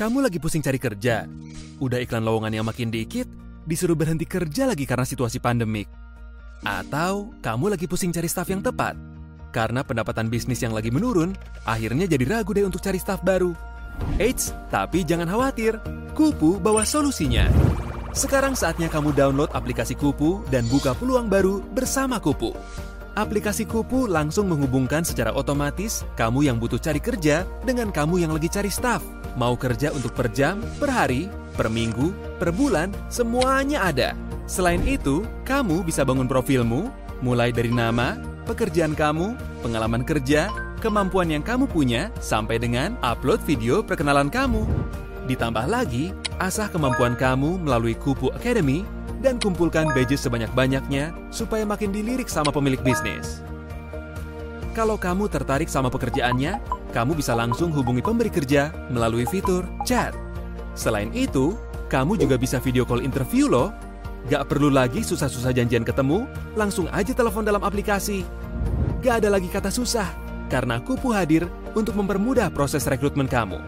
Kamu lagi pusing cari kerja. Udah iklan lowongan yang makin dikit, disuruh berhenti kerja lagi karena situasi pandemik. Atau kamu lagi pusing cari staf yang tepat. Karena pendapatan bisnis yang lagi menurun, akhirnya jadi ragu deh untuk cari staf baru. Eits, tapi jangan khawatir. Kupu bawa solusinya. Sekarang saatnya kamu download aplikasi Kupu dan buka peluang baru bersama Kupu. Aplikasi Kupu langsung menghubungkan secara otomatis kamu yang butuh cari kerja dengan kamu yang lagi cari staff. Mau kerja untuk per jam, per hari, per minggu, per bulan, semuanya ada. Selain itu, kamu bisa bangun profilmu, mulai dari nama, pekerjaan kamu, pengalaman kerja, kemampuan yang kamu punya, sampai dengan upload video perkenalan kamu. Ditambah lagi, asah kemampuan kamu melalui Kupu Academy dan kumpulkan badges sebanyak-banyaknya supaya makin dilirik sama pemilik bisnis. Kalau kamu tertarik sama pekerjaannya, kamu bisa langsung hubungi pemberi kerja melalui fitur chat. Selain itu, kamu juga bisa video call interview loh. Gak perlu lagi susah-susah janjian ketemu, langsung aja telepon dalam aplikasi. Gak ada lagi kata susah, karena Kupu hadir untuk mempermudah proses rekrutmen kamu.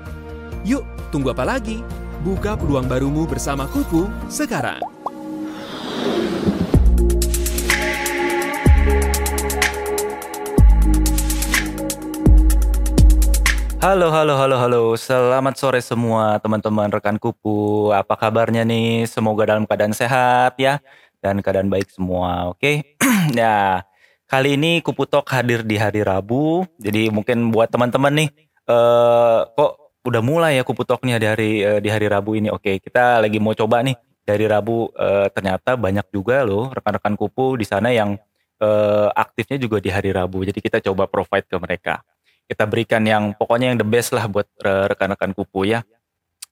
Yuk, tunggu apa lagi? Buka peluang barumu bersama Kupu sekarang. Halo, halo, halo, halo. Selamat sore semua teman-teman rekan kupu. Apa kabarnya nih? Semoga dalam keadaan sehat ya dan keadaan baik semua. Oke. nah, kali ini Kupu Talk hadir di hari Rabu. Jadi mungkin buat teman-teman nih eh kok udah mulai ya Kupu Talknya di hari eh, di hari Rabu ini. Oke, kita lagi mau coba nih dari Rabu eh, ternyata banyak juga loh rekan-rekan Kupu di sana yang eh, aktifnya juga di hari Rabu. Jadi kita coba provide ke mereka kita berikan yang pokoknya yang the best lah buat eh, rekan-rekan kupu ya.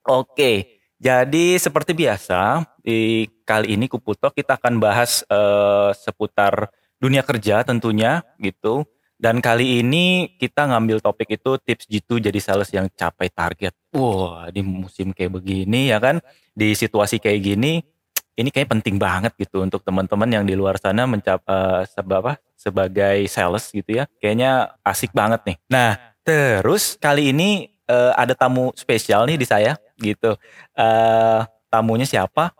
Oke, jadi seperti biasa di kali ini Kupu Talk kita akan bahas eh, seputar dunia kerja tentunya gitu. Dan kali ini kita ngambil topik itu tips jitu jadi sales yang capai target. Wah, di musim kayak begini ya kan, di situasi kayak gini, ini kayak penting banget gitu untuk teman-teman yang di luar sana mencap eh, sebab apa sebagai sales gitu ya. Kayaknya asik banget nih. Nah, terus kali ini eh, ada tamu spesial nih di saya gitu. Eh tamunya siapa?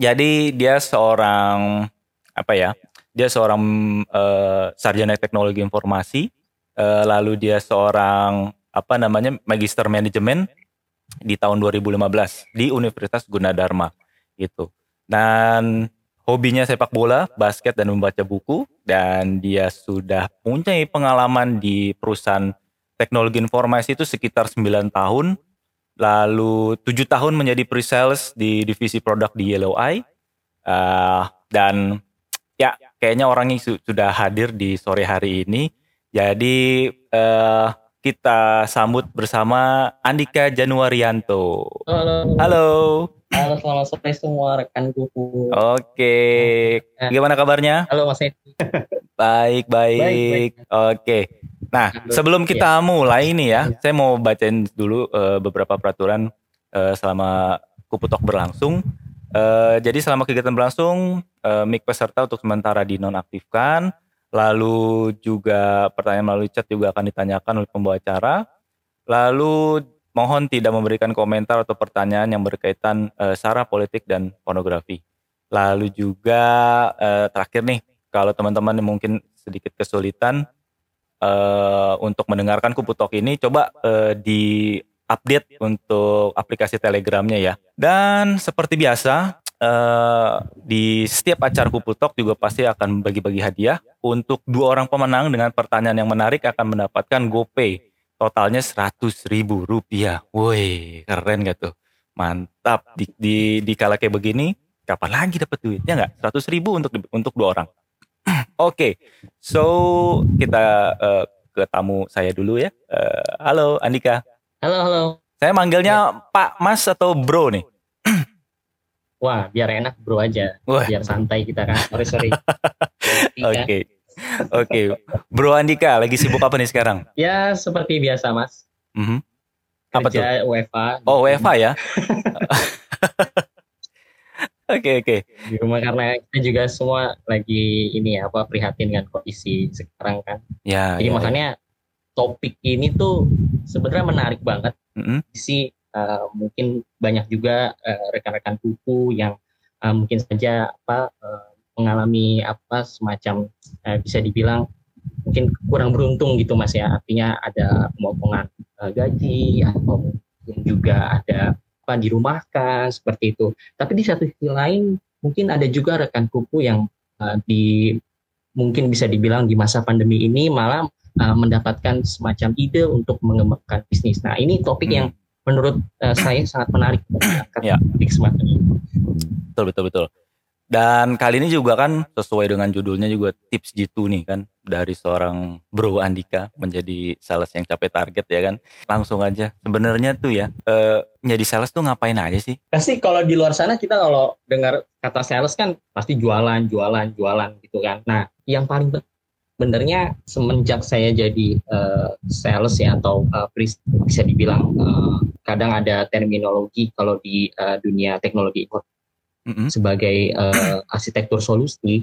Jadi dia seorang apa ya? Dia seorang eh, sarjana teknologi informasi. eh, lalu dia seorang apa namanya magister manajemen di tahun 2015 di Universitas Gunadarma gitu. Dan hobinya sepak bola, basket dan membaca buku dan dia sudah punya pengalaman di perusahaan teknologi informasi itu sekitar 9 tahun. Lalu 7 tahun menjadi pre-sales di divisi produk di Yellow Eye. Eh, dan ya kayaknya orangnya su- sudah hadir di sore hari ini. Jadi eh, kita sambut bersama Andika Januarianto. Halo, Halo. Halo selamat sore semua rekan kuku. Oke. Gimana kabarnya? Halo Mas Edi. Baik, baik. Oke. Nah, Halo. sebelum kita mulai nih ya, saya mau bacain dulu eh, beberapa peraturan eh, selama Kuputok berlangsung. Eh, jadi selama kegiatan berlangsung, eh, mic peserta untuk sementara dinonaktifkan. Lalu juga pertanyaan melalui chat juga akan ditanyakan oleh pembawa acara. Lalu mohon tidak memberikan komentar atau pertanyaan yang berkaitan eh, sara politik dan pornografi. Lalu juga eh, terakhir nih, kalau teman-teman mungkin sedikit kesulitan eh, untuk mendengarkan Kuputok ini, coba eh, di update untuk aplikasi Telegramnya ya. Dan seperti biasa, eh, di setiap acara Kuputok juga pasti akan bagi-bagi hadiah. Untuk dua orang pemenang dengan pertanyaan yang menarik akan mendapatkan GoPay. Totalnya 100 ribu rupiah. Woi, keren gak tuh? Mantap. Di, di, di kala kayak begini, kapan lagi dapat duit? Ya nggak? 100 ribu untuk untuk dua orang. Oke, so kita eh, ke tamu saya dulu ya. Eh, halo Andika. Halo, halo. Saya manggilnya Pak, Mas atau Bro nih? Wah, biar enak bro aja. Wah. Biar santai kita kan. Sorry, sorry. Oke, oke. Bro Andika, lagi sibuk apa nih sekarang? Ya, seperti biasa Mas. Mhm. Apa tuh? Kerja UEFA. Oh, WFA ya? Oke, oke. Di rumah karena kita juga semua lagi ini ya, apa, prihatin dengan kondisi sekarang kan. Ya, Jadi ya, makanya topik ini tuh sebenarnya menarik banget. Mhm. Si uh, mungkin banyak juga uh, rekan-rekan kuku yang uh, mungkin saja apa uh, mengalami apa semacam uh, bisa dibilang mungkin kurang beruntung gitu mas ya artinya ada pemotongan uh, gaji atau mungkin juga ada apa dirumahkan seperti itu tapi di satu sisi lain mungkin ada juga rekan kuku yang uh, di mungkin bisa dibilang di masa pandemi ini malah uh, mendapatkan semacam ide untuk mengembangkan bisnis. Nah, ini topik hmm. yang menurut uh, saya sangat menarik ya. di kesempatan ini. Betul betul betul. Dan kali ini juga kan sesuai dengan judulnya juga tips jitu nih kan dari seorang Bro Andika menjadi sales yang capai target ya kan. Langsung aja. Sebenarnya tuh ya eh, jadi sales tuh ngapain aja sih? Pasti kalau di luar sana kita kalau dengar kata sales kan pasti jualan, jualan, jualan gitu kan. Nah, yang paling sebenarnya semenjak saya jadi uh, sales ya atau uh, bisa dibilang uh, kadang ada terminologi kalau di uh, dunia teknologi mm-hmm. sebagai uh, arsitektur solusi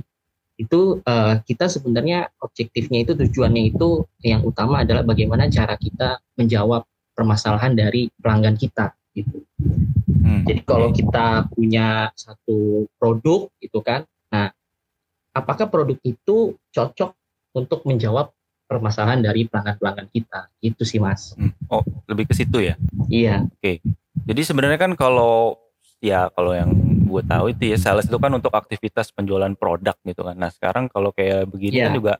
itu uh, kita sebenarnya objektifnya itu tujuannya itu yang utama adalah bagaimana cara kita menjawab permasalahan dari pelanggan kita gitu. Hmm. Jadi kalau kita punya satu produk itu kan, nah apakah produk itu cocok untuk menjawab permasalahan dari pelanggan-pelanggan kita. Itu sih Mas. Hmm. Oh, lebih ke situ ya? Iya. Oke. Okay. Jadi sebenarnya kan kalau ya kalau yang gue tahu itu ya sales itu kan untuk aktivitas penjualan produk gitu kan. Nah sekarang kalau kayak begini yeah. kan juga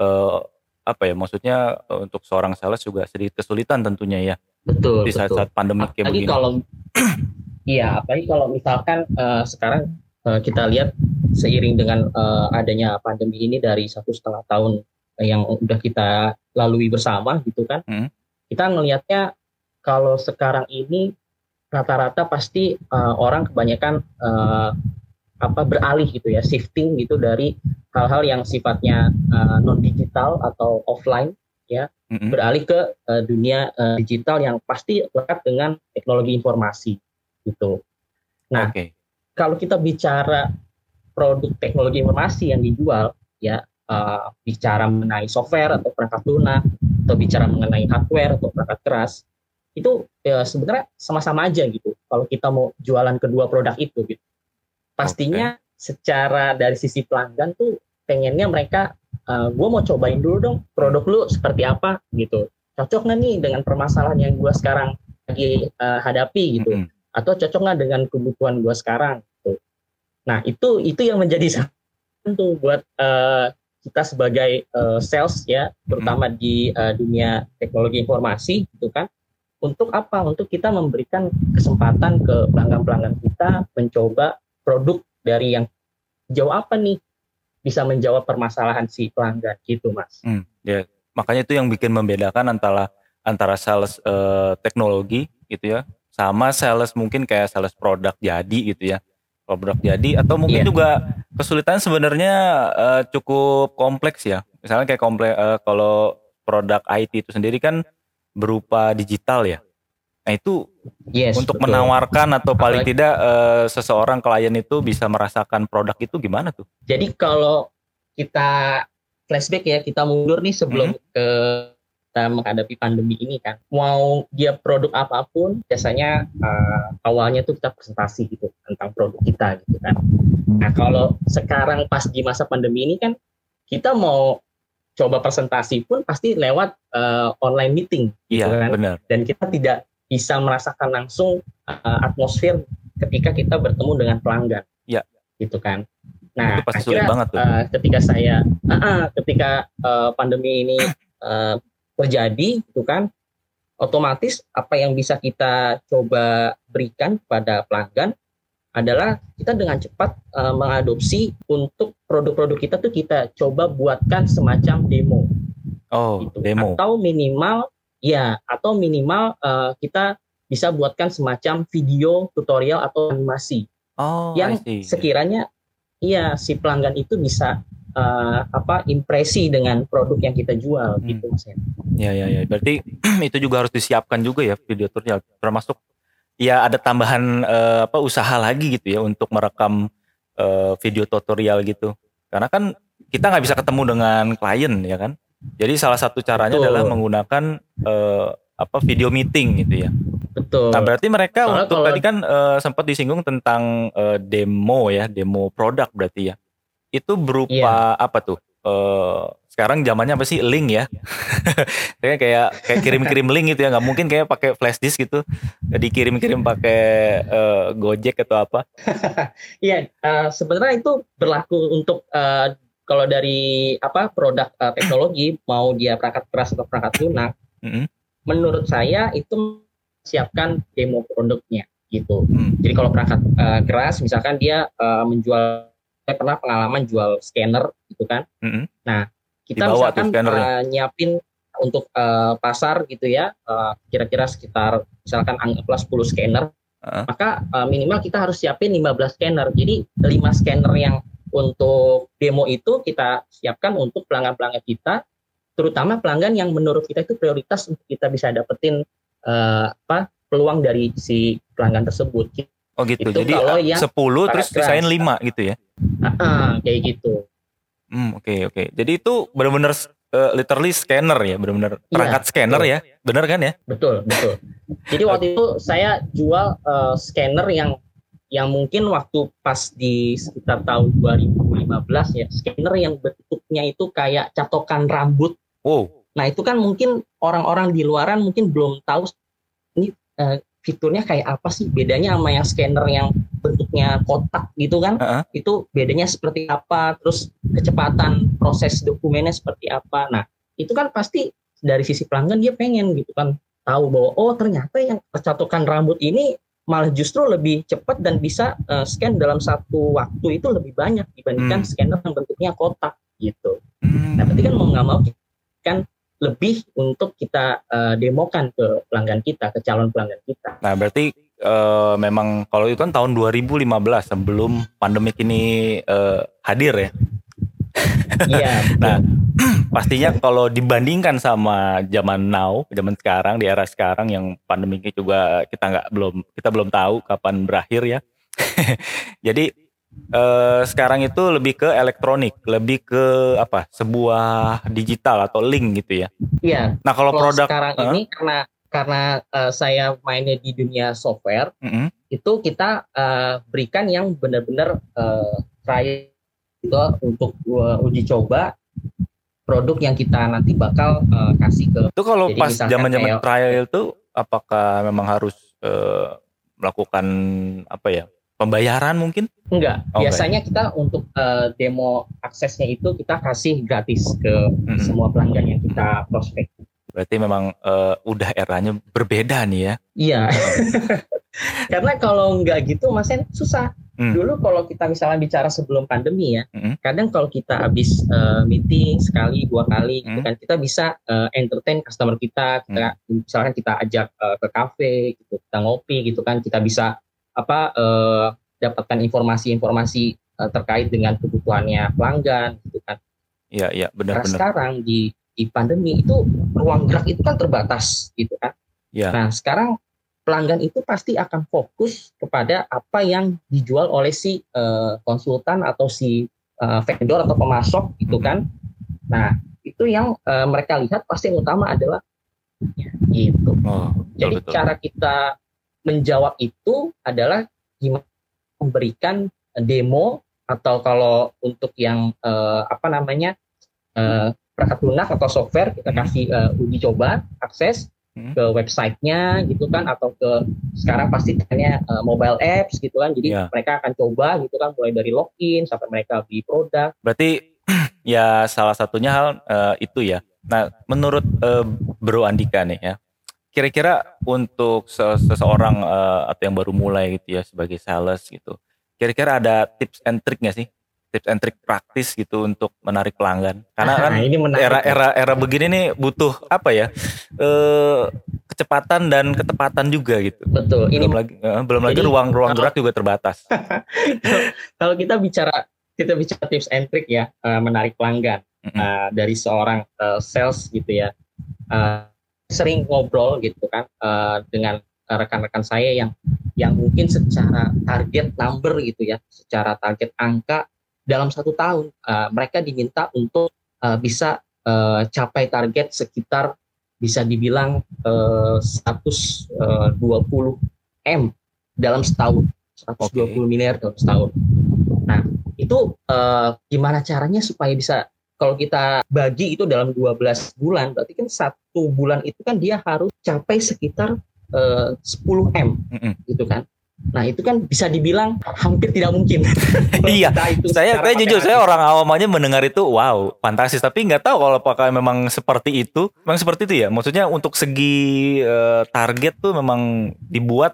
uh, apa ya maksudnya uh, untuk seorang sales juga sedikit kesulitan tentunya ya. Betul. Di saat-saat pandemi kayak begini. kalau iya, apalagi kalau misalkan uh, sekarang uh, kita lihat seiring dengan uh, adanya pandemi ini dari satu setengah tahun yang udah kita lalui bersama gitu kan, hmm. kita ngelihatnya kalau sekarang ini rata-rata pasti uh, orang kebanyakan uh, apa beralih gitu ya, shifting gitu dari hal-hal yang sifatnya uh, non digital atau offline ya, hmm beralih ke uh, dunia uh, digital yang pasti lekat dengan teknologi informasi gitu. Nah, okay. kalau kita bicara produk teknologi informasi yang dijual ya uh, bicara mengenai software atau perangkat lunak atau bicara mengenai hardware atau perangkat keras itu ya sebenarnya sama-sama aja gitu kalau kita mau jualan kedua produk itu gitu pastinya okay. secara dari sisi pelanggan tuh pengennya mereka uh, gue mau cobain dulu dong produk lu seperti apa gitu cocok nggak nih dengan permasalahan yang gue sekarang lagi uh, hadapi gitu mm -hmm. atau cocok nggak dengan kebutuhan gue sekarang Nah, itu itu yang menjadi tentu buat uh, kita sebagai uh, sales ya, terutama hmm. di uh, dunia teknologi informasi gitu kan. Untuk apa? Untuk kita memberikan kesempatan ke pelanggan-pelanggan kita mencoba produk dari yang jauh apa nih bisa menjawab permasalahan si pelanggan gitu, Mas. Hmm, ya, makanya itu yang bikin membedakan antara antara sales uh, teknologi gitu ya sama sales mungkin kayak sales produk jadi gitu ya produk jadi atau mungkin yeah. juga kesulitan sebenarnya uh, cukup kompleks ya. Misalnya kayak kompleks uh, kalau produk IT itu sendiri kan berupa digital ya. Nah itu yes, untuk betul. menawarkan atau paling Apalagi, tidak uh, seseorang klien itu bisa merasakan produk itu gimana tuh? Jadi kalau kita flashback ya, kita mundur nih sebelum hmm. ke kita menghadapi pandemi ini kan mau dia produk apa pun biasanya uh, awalnya tuh kita presentasi gitu tentang produk kita gitu kan nah kalau sekarang pas di masa pandemi ini kan kita mau coba presentasi pun pasti lewat uh, online meeting gitu iya, kan benar. dan kita tidak bisa merasakan langsung uh, atmosfer ketika kita bertemu dengan pelanggan iya. gitu kan nah pasti akhirnya, banget tuh. Uh, ketika saya uh, uh, ketika uh, pandemi ini uh, terjadi gitu kan otomatis apa yang bisa kita coba berikan pada pelanggan adalah kita dengan cepat uh, mengadopsi untuk produk-produk kita tuh kita coba buatkan semacam demo. Oh, gitu. demo. Atau minimal ya, atau minimal uh, kita bisa buatkan semacam video tutorial atau animasi. Oh, yang sekiranya iya si pelanggan itu bisa uh, apa impresi dengan produk yang kita jual hmm. gitu mas ya ya ya berarti itu juga harus disiapkan juga ya video tutorial termasuk ya ada tambahan uh, apa usaha lagi gitu ya untuk merekam uh, video tutorial gitu karena kan kita nggak bisa ketemu dengan klien ya kan jadi salah satu caranya Betul. adalah menggunakan uh, apa video meeting gitu ya betul. Nah, berarti mereka Soalnya untuk kalau- tadi kan eh, sempat disinggung tentang eh, demo ya, demo produk berarti ya. Itu berupa Iya. apa tuh? Eh, sekarang zamannya apa sih? Link ya. kayak kayak kayak kirim-kirim link gitu ya, nggak mungkin kayak pakai flash disk gitu. Dikirim-kirim pakai eh, Gojek atau apa. Iya, eh, sebenarnya itu berlaku untuk eh, kalau dari apa produk eh, teknologi mau dia perangkat keras atau perangkat lunak, Mm-mm. menurut saya itu siapkan demo produknya gitu. Hmm. Jadi kalau perangkat eh, keras, misalkan dia eh, menjual, saya pernah pengalaman jual scanner gitu kan. Mm-mm. Nah, kita Dibawa misalkan eh, nyiapin untuk eh, pasar gitu ya, eh, kira-kira sekitar misalkan anggaplah 10 scanner, Heeh. maka eh, minimal kita harus siapin 15 scanner. Jadi 5 scanner yang untuk demo itu kita siapkan untuk pelanggan-pelanggan kita, terutama pelanggan yang menurut kita itu prioritas untuk kita bisa dapetin eh, apa peluang dari si pelanggan tersebut. Oh gitu. Itu Jadi kalau eh, yang 10 terus sisain 5 gitu ya. Ah, ah, kayak gitu. Hmm, oke oke. Jadi itu benar-benar eh, literally scanner ya, benar-benar Iya, perangkat scanner betul. ya. Bener kan ya? Betul, betul. Jadi waktu itu saya jual eh, scanner yang yang mungkin waktu pas di sekitar tahun 2015 ya, scanner yang bentuknya itu kayak catokan rambut. Wow. Nah, itu kan mungkin orang-orang di luaran mungkin belum tahu ini eh, fiturnya kayak apa sih bedanya sama yang scanner yang bentuknya kotak gitu kan. Heeh. Itu bedanya seperti apa, terus kecepatan proses dokumennya seperti apa. Nah, itu kan pasti dari sisi pelanggan dia pengen gitu kan tahu bahwa oh ternyata yang percatokan rambut ini malah justru lebih cepat dan bisa eh, scan dalam satu waktu itu lebih banyak dibandingkan Hmm. scanner yang bentuknya kotak gitu. Hmm. Nah, berarti kan mau nggak mau kan lebih untuk kita eh, demokan ke pelanggan kita, ke calon pelanggan kita. Nah, berarti eh, memang kalau itu kan tahun 2015 sebelum pandemik ini eh, hadir ya. Iya. Nah, pastinya kalau dibandingkan sama zaman now, zaman sekarang di era sekarang yang pandemiknya juga kita nggak belum kita belum tahu kapan berakhir ya. Jadi eh, sekarang itu lebih ke elektronik, lebih ke apa? Sebuah digital atau link gitu ya. Iya. Nah, kalau Kalau produk sekarang Hah? ini karena karena eh, saya mainnya di dunia software Mm-mm. itu kita eh, berikan yang benar-benar eh, trial itu untuk uh, uji coba produk yang kita nanti bakal eh, kasih ke Itu kalau Jadi pas zaman-zaman trial itu apakah memang harus eh, melakukan apa ya? Pembayaran mungkin? enggak Oh, biasanya kita untuk eh, demo aksesnya itu kita kasih gratis ke Mm-mm. semua pelanggan yang kita prospek Berarti memang eh, udah eranya berbeda nih ya. iya karena kalau nggak gitu mas susah Hmm. dulu kalau kita misalnya bicara sebelum pandemi ya Mm-mm. kadang kalau kita habis eh, meeting sekali dua kali gitu Hmm. kan kita bisa eh, entertain customer kita kita misalkan kita ajak eh, ke kafe gitu kita ngopi gitu kan kita bisa apa eh, dapatkan informasi-informasi eh, terkait dengan kebutuhannya pelanggan gitu kan Iya, iya, Karena benar-benar. sekarang di di pandemi itu ruang gerak itu kan terbatas gitu kan Iya. nah sekarang pelanggan itu pasti akan fokus kepada apa yang dijual oleh si eh, konsultan atau si eh, vendor atau pemasok gitu kan. Nah, itu yang eh, mereka lihat pasti yang utama adalah ya, gitu. Oh, betul, Jadi betul. cara kita menjawab itu adalah gimana memberikan demo atau kalau untuk yang eh, apa namanya eh, perangkat lunak atau software kita kasih eh, uji coba akses Hmm. ke websitenya gitu kan atau ke sekarang pasti trennya eh, mobile apps gitu kan jadi Ya. mereka akan coba gitu kan mulai dari login sampai mereka beli produk Berarti ya salah satunya hal eh, itu ya. Nah, menurut eh, Bro Andika nih ya. Kira-kira untuk se- seseorang eh, atau yang baru mulai gitu ya sebagai sales gitu. Kira-kira ada tips and trick nggak sih? Tips and trick praktis gitu untuk menarik pelanggan. Karena kan Nah, ini era era era begini nih butuh apa ya? Eh kecepatan dan ketepatan juga gitu. betul ini belum lagi eh, belum lagi Jadi, ruang ruang kalau- gerak juga terbatas. kalau kita bicara kita bicara tips and trick ya eh, menarik pelanggan Mm-mm. eh, dari seorang eh, sales gitu ya sering ngobrol gitu kan eh, dengan rekan-rekan saya yang yang mungkin secara target number gitu ya secara target angka dalam satu tahun eh, mereka diminta untuk eh, bisa eh, capai target sekitar bisa dibilang uh, 120 m dalam setahun 120 okay. miliar dalam setahun. Nah itu uh, gimana caranya supaya bisa kalau kita bagi itu dalam 12 bulan berarti kan satu bulan itu kan dia harus capai sekitar uh, 10 m mm -hmm. gitu kan Nah itu kan bisa dibilang hampir tidak mungkin. iya. Itu saya saya jujur saya orang awam aja mendengar itu wow fantastis tapi nggak tahu kalau apakah memang seperti itu. Memang seperti itu ya. Maksudnya untuk segi uh, target tuh memang dibuat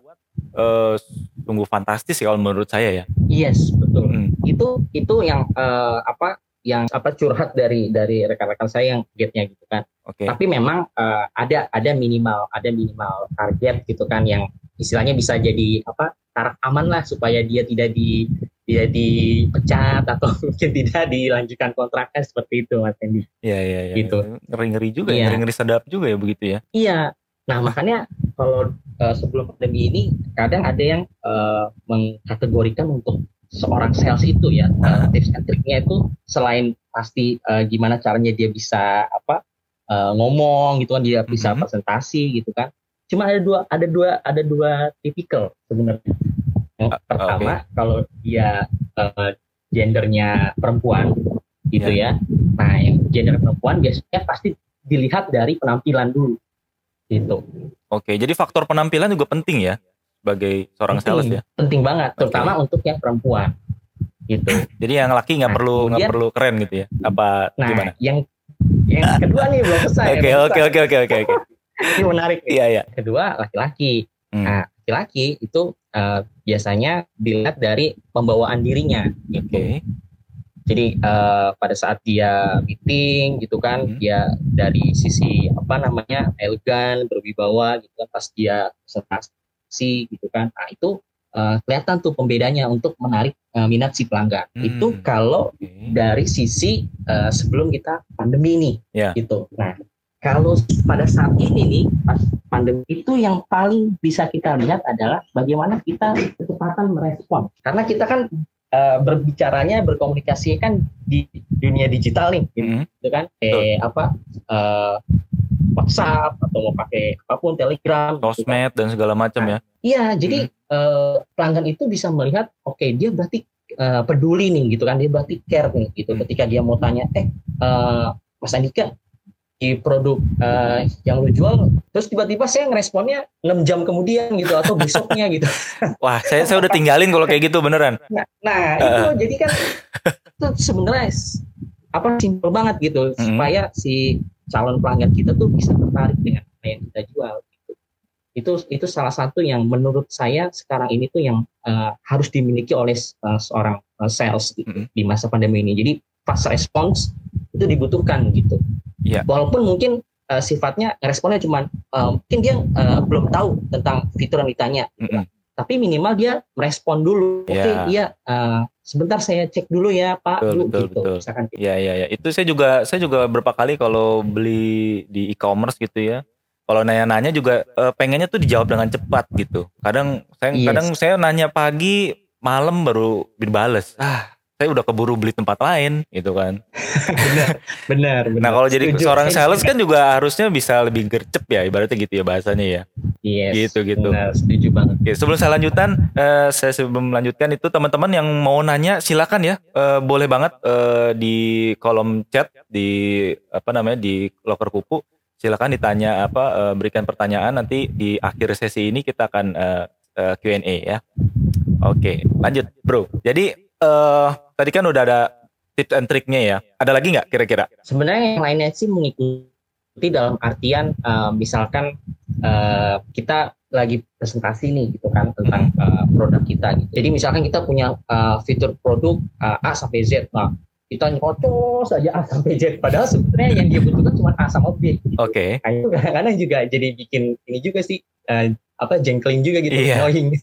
uh, sungguh fantastis ya kalau menurut saya ya. Yes betul. Hmm. Itu itu yang uh, apa yang apa curhat dari dari rekan-rekan saya yang targetnya gitu kan. Okay. Tapi memang uh, ada ada minimal ada minimal target gitu kan yang istilahnya bisa jadi apa tarak aman lah supaya dia tidak di tidak dipecat atau mungkin tidak dilanjutkan kontraknya seperti itu Mas Hendy. Iya iya iya. Gitu. Ngeri-ngeri juga ya, ya, ngeri-ngeri sedap juga ya begitu ya. Iya. Nah, makanya kalau uh, sebelum pandemi ini kadang ada yang uh, mengkategorikan untuk seorang sales itu ya uh, tips and triknya itu selain pasti uh, gimana caranya dia bisa apa uh, ngomong gitu kan dia bisa mm -hmm. presentasi gitu kan cuma ada dua ada dua ada dua tipikal sebenarnya yang uh, pertama okay. kalau dia uh, gendernya perempuan gitu yeah. ya nah yang gender perempuan biasanya pasti dilihat dari penampilan dulu gitu oke okay, jadi faktor penampilan juga penting ya sebagai seorang penting, sales ya penting banget terutama okay. untuk yang perempuan gitu jadi yang laki nggak nah, perlu nggak perlu keren gitu ya apa nah, gimana yang yang kedua nih belum selesai oke oke oke oke oke oke ini menarik. Iya, iya. Kedua laki-laki. Hmm. Nah, laki-laki itu uh, biasanya dilihat dari pembawaan dirinya. Gitu. Oke. Okay. Jadi uh, pada saat dia meeting gitu kan, hmm. dia dari sisi apa namanya elegan, berwibawa gitu kan, pas dia presentasi gitu kan, nah itu uh, kelihatan tuh pembedanya untuk menarik uh, minat si pelanggan. Hmm. Itu kalau okay. dari sisi uh, sebelum kita pandemi nih, yeah. gitu. Nah kalau pada saat ini nih pas pandemi itu yang paling bisa kita lihat adalah bagaimana kita kecepatan merespon karena kita kan uh, berbicaranya berkomunikasi kan di dunia digital nih gitu, mm -hmm. kan eh apa uh, WhatsApp atau mau pakai apa pun Telegram gitu kan. sosmed gitu dan segala macam ya iya jadi mm -hmm. Uh, pelanggan itu bisa melihat oke okay, dia berarti uh, peduli nih gitu kan dia berarti care nih gitu mm -hmm. ketika dia mau tanya eh uh, Mas Andika di produk uh, yang lu jual terus tiba-tiba saya ngeresponnya 6 jam kemudian gitu atau besoknya gitu wah saya saya udah tinggalin kalau kayak gitu beneran nah, nah uh. itu jadi kan itu sebenarnya apa simpel banget gitu mm -hmm. supaya si calon pelanggan kita tuh bisa tertarik dengan apa yang kita jual. Itu itu salah satu yang menurut saya sekarang ini tuh yang uh, harus dimiliki oleh uh, seorang uh, sales gitu, mm -hmm. di masa pandemi ini jadi fast response itu dibutuhkan gitu Yeah. Walaupun mungkin uh, sifatnya responnya cuma uh, mungkin dia uh, belum tahu tentang fitur yang ditanya. Mm -hmm. Tapi minimal dia merespon dulu. Oke, okay, iya uh, sebentar saya cek dulu ya, Pak. Betul, dulu, betul, gitu. betul. Misalkan gitu. Ya, ya, ya. Itu saya juga saya juga berapa kali kalau beli di e-commerce gitu ya. Kalau nanya-nanya juga uh, pengennya tuh dijawab dengan cepat gitu. Kadang saya yes. kadang saya nanya pagi, malam baru dibales. Ah, saya udah keburu beli tempat lain gitu kan. benar, benar, benar. Nah kalau jadi seorang sales kan juga harusnya bisa lebih gercep ya ibaratnya gitu ya bahasanya ya. Yes. Gitu gitu. Benar, setuju banget. Oke, sebelum saya lanjutkan, uh, saya sebelum melanjutkan itu teman-teman yang mau nanya silakan ya, uh, boleh banget uh, di kolom chat di apa namanya di loker kupu silakan ditanya apa uh, berikan pertanyaan nanti di akhir sesi ini kita akan uh, uh, Q&A ya. Oke, lanjut bro. Jadi uh, tadi kan udah ada tips and triknya ya. Ada lagi nggak kira-kira? Sebenarnya yang lainnya sih mengikuti dalam artian uh, misalkan uh, kita lagi presentasi nih gitu kan tentang uh, produk kita. Gitu. Jadi misalkan kita punya uh, fitur produk uh, A sampai Z, nah kita nyocos saja A sampai Z. Padahal sebenarnya yang dia butuhkan cuma A sama B. Gitu. Oke. Okay. Nah, itu kadang-kadang juga jadi bikin ini juga sih uh, apa jengkelin juga gitu, yeah. annoying.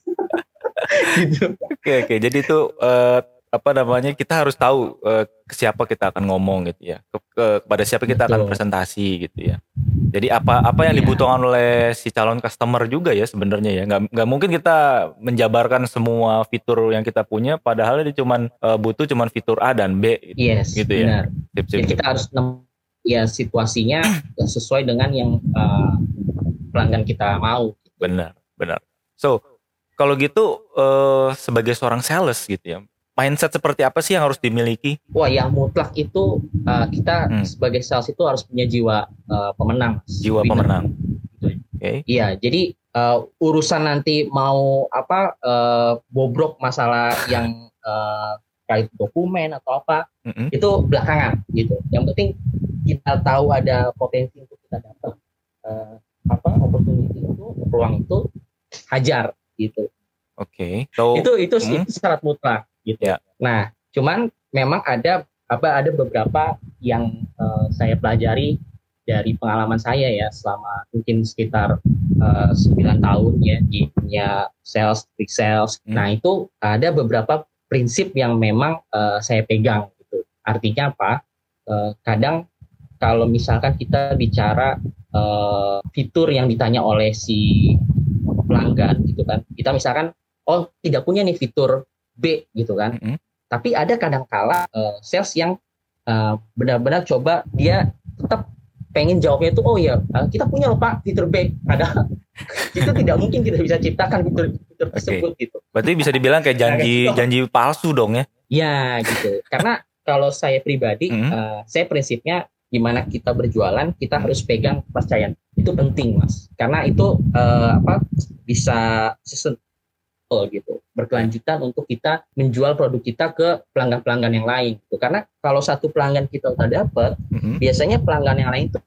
gitu. Oke okay, oke. Okay. Jadi itu uh, apa namanya kita harus tahu uh, ke siapa kita akan ngomong gitu ya ke, ke kepada siapa kita Betul. akan presentasi gitu ya jadi apa apa yang iya. dibutuhkan oleh si calon customer juga ya sebenarnya ya nggak nggak mungkin kita menjabarkan semua fitur yang kita punya padahal dia cuma uh, butuh cuma fitur A dan B gitu, yes, gitu ya sip, sip, jadi kita harus ya situasinya sesuai dengan yang uh, pelanggan kita mau. Benar, benar. So, kalau gitu uh, sebagai seorang sales gitu ya, mindset seperti apa sih yang harus dimiliki? Wah, yang mutlak itu uh, kita hmm. sebagai sales itu harus punya jiwa uh, pemenang. Jiwa Winner. pemenang. Oke. Okay. Iya, jadi uh, urusan nanti mau apa uh, bobrok masalah yang uh, kait dokumen atau apa mm-hmm. itu belakangan gitu. Yang penting kita tahu ada potensi untuk kita dapat uh, apa opportunity itu peluang itu hajar gitu. Oke. Okay. So, itu itu, hmm? itu syarat mutlak gitu. Yeah. Nah, cuman memang ada apa ada beberapa yang uh, saya pelajari dari pengalaman saya ya selama mungkin sekitar uh, eh, 9 tahun ya di dunia sales, big sales. Hmm. Nah, itu ada beberapa prinsip yang memang uh, saya pegang gitu. Artinya apa? Uh, kadang kalau misalkan kita bicara uh, fitur yang ditanya oleh si pelanggan gitu kan. Kita misalkan oh tidak punya nih fitur B gitu kan. Mm -hmm. Tapi ada kadang kala uh, sales yang uh, benar-benar coba dia tetap pengen jawabnya itu oh ya kita punya loh pak fitur B padahal itu tidak mungkin kita bisa ciptakan fitur fitur okay. tersebut gitu. Berarti bisa dibilang kayak janji nah, janji palsu dong ya? Ya gitu. Karena kalau saya pribadi, mm -hmm. uh, saya prinsipnya gimana kita berjualan kita harus pegang kepercayaan itu penting mas. Karena itu uh, apa bisa sustainable gitu berkelanjutan untuk kita menjual produk kita ke pelanggan-pelanggan yang lain gitu. Karena kalau satu pelanggan kita udah dapet, mm-hmm. biasanya pelanggan yang lain itu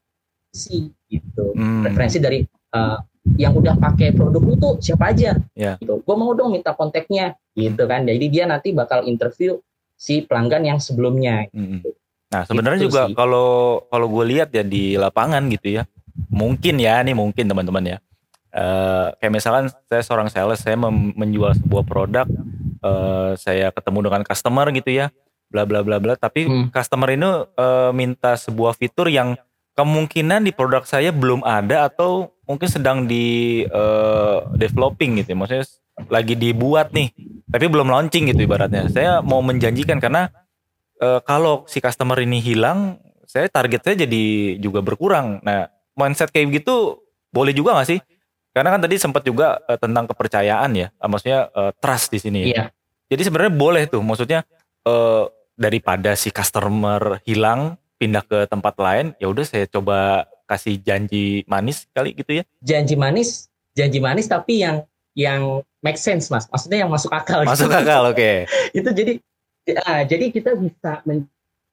sih gitu. Mm. Referensi dari uh, yang udah pakai produk itu siapa aja yeah. gitu. Gue mau dong minta kontaknya gitu kan. Jadi dia nanti bakal interview si pelanggan yang sebelumnya gitu. Nah, sebenarnya gitu juga kalau kalau gue lihat ya di lapangan gitu ya. Mungkin ya nih mungkin teman-teman ya uh, kayak misalkan saya seorang sales saya menjual sebuah produk uh, saya ketemu dengan customer gitu ya bla bla bla bla tapi hmm. customer ini uh, minta sebuah fitur yang kemungkinan di produk saya belum ada atau mungkin sedang di uh, developing gitu ya. maksudnya lagi dibuat nih tapi belum launching gitu ibaratnya saya mau menjanjikan karena uh, kalau si customer ini hilang saya target saya jadi juga berkurang nah mindset kayak gitu boleh juga gak sih karena kan tadi sempat juga uh, tentang kepercayaan ya, uh, maksudnya uh, trust di sini. Iya. Jadi sebenarnya boleh tuh, maksudnya uh, daripada si customer hilang pindah ke tempat lain, ya udah saya coba kasih janji manis kali gitu ya. Janji manis, janji manis tapi yang yang make sense mas, maksudnya yang masuk akal. Masuk gitu. akal, oke. Okay. itu jadi, uh, jadi kita bisa men,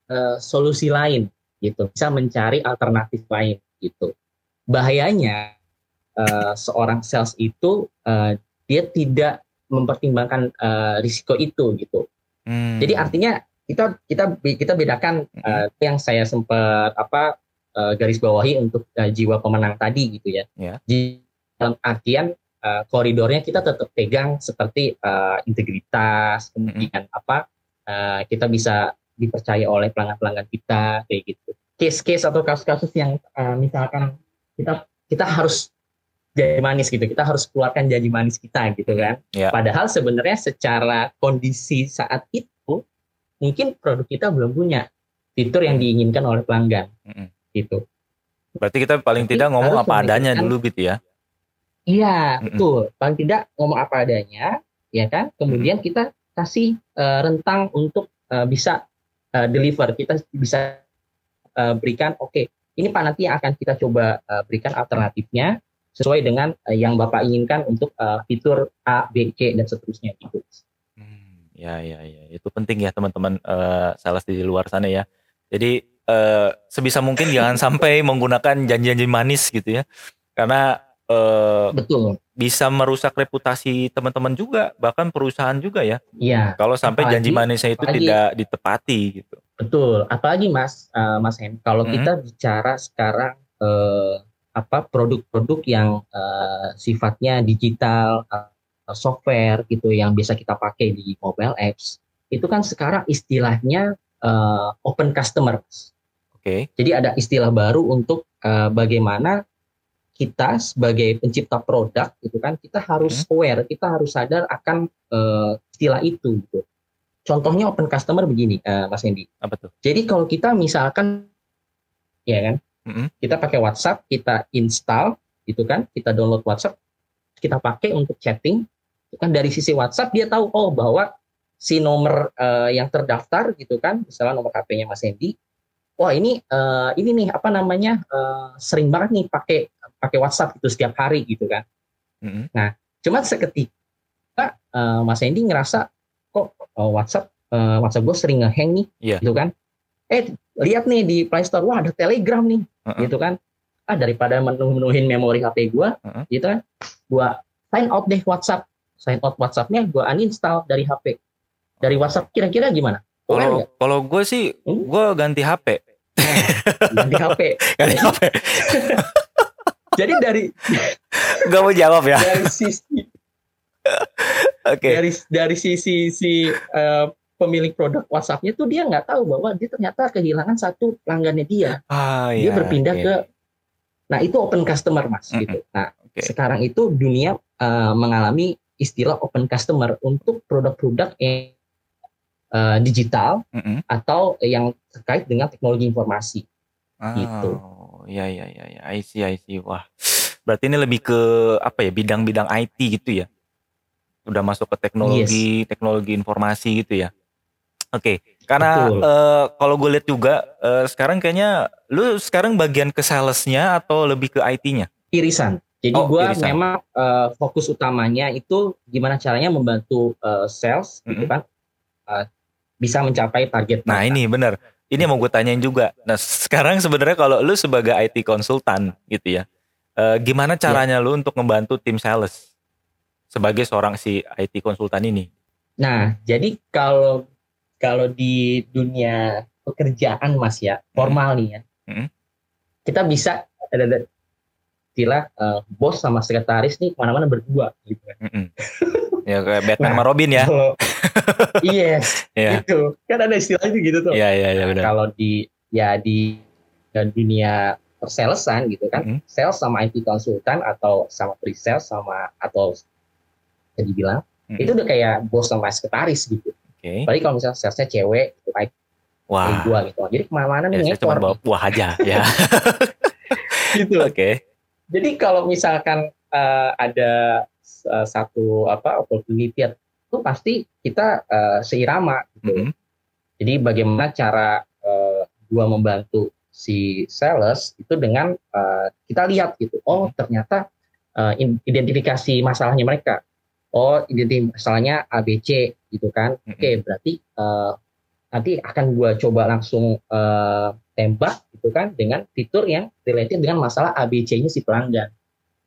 uh, solusi lain gitu, bisa mencari alternatif lain gitu. Bahayanya uh, seorang sales itu uh, dia tidak mempertimbangkan uh, risiko itu gitu. Hmm. Jadi artinya kita kita kita bedakan uh, yang saya sempat apa uh, garis bawahi untuk uh, jiwa pemenang tadi gitu ya. Yeah. Di dalam artian uh, koridornya kita tetap pegang seperti uh, integritas, kemudian hmm. apa uh, kita bisa dipercaya oleh pelanggan-pelanggan kita kayak gitu. Case-case atau kasus-kasus yang uh, misalkan kita kita harus janji manis gitu. Kita harus keluarkan janji manis kita gitu kan. Yeah. Padahal sebenarnya secara kondisi saat itu mungkin produk kita belum punya fitur yang diinginkan oleh pelanggan. Mm -hmm. Gitu. Berarti kita paling Tapi tidak ngomong apa adanya dulu gitu ya. Iya, mm -hmm. betul. Paling tidak ngomong apa adanya, ya kan? Kemudian mm -hmm. kita kasih uh, rentang untuk uh, bisa uh, deliver. Kita bisa uh, berikan oke, okay, ini Pak nanti akan kita coba uh, berikan alternatifnya sesuai dengan uh, yang Bapak inginkan untuk uh, fitur A, B, C dan seterusnya gitu. Hmm, ya ya ya, itu penting ya teman-teman uh, sales di luar sana ya. Jadi uh, sebisa mungkin jangan sampai menggunakan janji-janji manis gitu ya. Karena uh, betul bisa merusak reputasi teman-teman juga, bahkan perusahaan juga ya. Iya. Kalau sampai apalagi, janji manisnya itu apalagi, tidak ditepati gitu. Betul. Apalagi Mas uh, Mas Hen, kalau hmm. kita bicara sekarang uh, apa produk-produk yang uh, sifatnya digital uh, software gitu yang bisa kita pakai di mobile apps itu kan sekarang istilahnya uh, open customer. Oke. Okay. Jadi ada istilah baru untuk uh, bagaimana kita sebagai pencipta produk gitu kan kita harus hmm. aware, kita harus sadar akan uh, istilah itu gitu. Contohnya open customer begini, uh, Mas Hendy. Apa tuh? Jadi kalau kita misalkan ya kan? Kita pakai WhatsApp, kita install, gitu kan? Kita download WhatsApp, kita pakai untuk chatting. Itu kan dari sisi WhatsApp dia tahu oh bahwa si nomor eh, yang terdaftar gitu kan, misalnya nomor HP-nya Mas Hendy, wah ini eh, ini nih apa namanya eh, sering banget nih pakai pakai WhatsApp itu setiap hari gitu kan. Mm-mm. Cuma seketika eh, Mas Hendy ngerasa kok eh, WhatsApp eh, WhatsApp gue sering ngehang nih, Iya. gitu kan? Eh lihat nih di Play Store, wah ada Telegram nih, Heeh. gitu kan? Ah daripada menuhin memori HP gue, Heeh. gitu kan? Gua sign out deh WhatsApp, sign out WhatsAppnya gue uninstall dari HP. Dari WhatsApp kira-kira gimana? Kalau kalau gue sih Hmm? gue ganti HP. Ganti HP. Ganti HP. Jadi dari Gak mau jawab ya. dari sisi Oke. dari dari sisi si eh, pemilik produk WhatsAppnya tuh dia nggak tahu bahwa dia ternyata kehilangan satu pelanggannya dia. Ah, Dia iya, berpindah oke. ke Nah, itu open customer, Mas, Mm-mm. gitu. Nah, Oke. sekarang itu dunia eh, mengalami istilah open customer untuk produk-produk yang eh, digital Mm-mm. atau yang terkait dengan teknologi informasi. Gitu. Oh, iya iya iya iya. I see I see. Wah. Berarti ini lebih ke apa ya? Bidang-bidang IT gitu ya. Udah masuk ke teknologi, teknologi informasi gitu ya. Oke, karena Betul. eh, kalau gue lihat juga eh, sekarang kayaknya lu sekarang bagian ke salesnya atau lebih ke IT-nya? Irisan. Jadi Oh, irisan. memang eh, fokus utamanya itu gimana caranya membantu eh, sales, gitu Mm-mm. kan, eh, bisa mencapai target. Nah mereka. ini bener. Ini yang mau gue tanyain juga. Nah sekarang sebenarnya kalau lu sebagai IT konsultan gitu ya, eh, gimana caranya lu untuk membantu tim sales sebagai seorang si IT konsultan ini? Nah, jadi kalau kalau di dunia pekerjaan Mas ya, formal nih ya. Hmm. Kita bisa ada ada istilah eh, bos sama sekretaris nih ke mana-mana berdua gitu kan. Mm-mm. ya kayak Batman Nah, sama Robin ya. Kalau yes, Iya. gitu. Kan ada istilah itu gitu tuh. Iya iya iya Nah, benar. kalau di ya di dan dunia persalesan gitu kan, Mm-mm. sales sama IT konsultan atau sama pre-sales sama atau dibilang Mm-mm. itu udah kayak bos sama sekretaris gitu. Oke. Apalagi kalau misalnya salesnya cewek, gitu, kayak Wah. gua gitu. Jadi ke mana-mana Ya, nih cuma bawa buah aja ya. gitu. Oke. Jadi kalau misalkan eh, ada eh, satu apa opportunity itu pasti kita eh, seirama gitu. Mm-mm. Jadi bagaimana cara eh, gua membantu si sales itu dengan eh, kita lihat gitu. Oh, ternyata eh, in- identifikasi masalahnya mereka. Oh, identifikasi masalahnya ABC gitu kan. Oke, berarti eh, nanti akan gua coba langsung eh, tembak gitu kan dengan fitur yang related dengan masalah ABC-nya si pelanggan.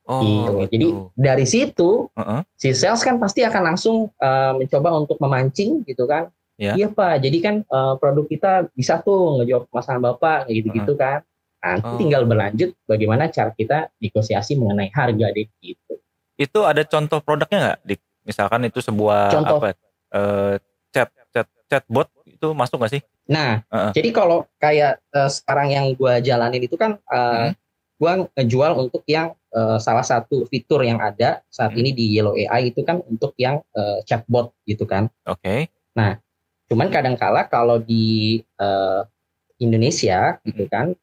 Oh, gitu. gitu. Jadi dari situ Heeh. si sales kan pasti akan langsung eh, mencoba untuk memancing gitu kan. Ya. Iya Pak, jadi kan eh, produk kita bisa tuh ngejawab masalah Bapak gitu-gitu kan. Nah, nanti Oh. tinggal berlanjut bagaimana cara kita negosiasi mengenai harga deh gitu. Itu ada contoh produknya nggak? Dik? Misalkan itu sebuah Contoh. apa? Eh, chat chat chatbot itu masuk nggak sih? Nah, Heeh. jadi kalau kayak eh, sekarang yang gua jalanin itu kan eh, Hmm. gua ngejual untuk yang eh, salah satu fitur yang ada saat Hmm. ini di Yellow AI itu kan untuk yang eh, chatbot gitu kan. Oke. Cuman kadangkala kalau di eh, Indonesia gitu kan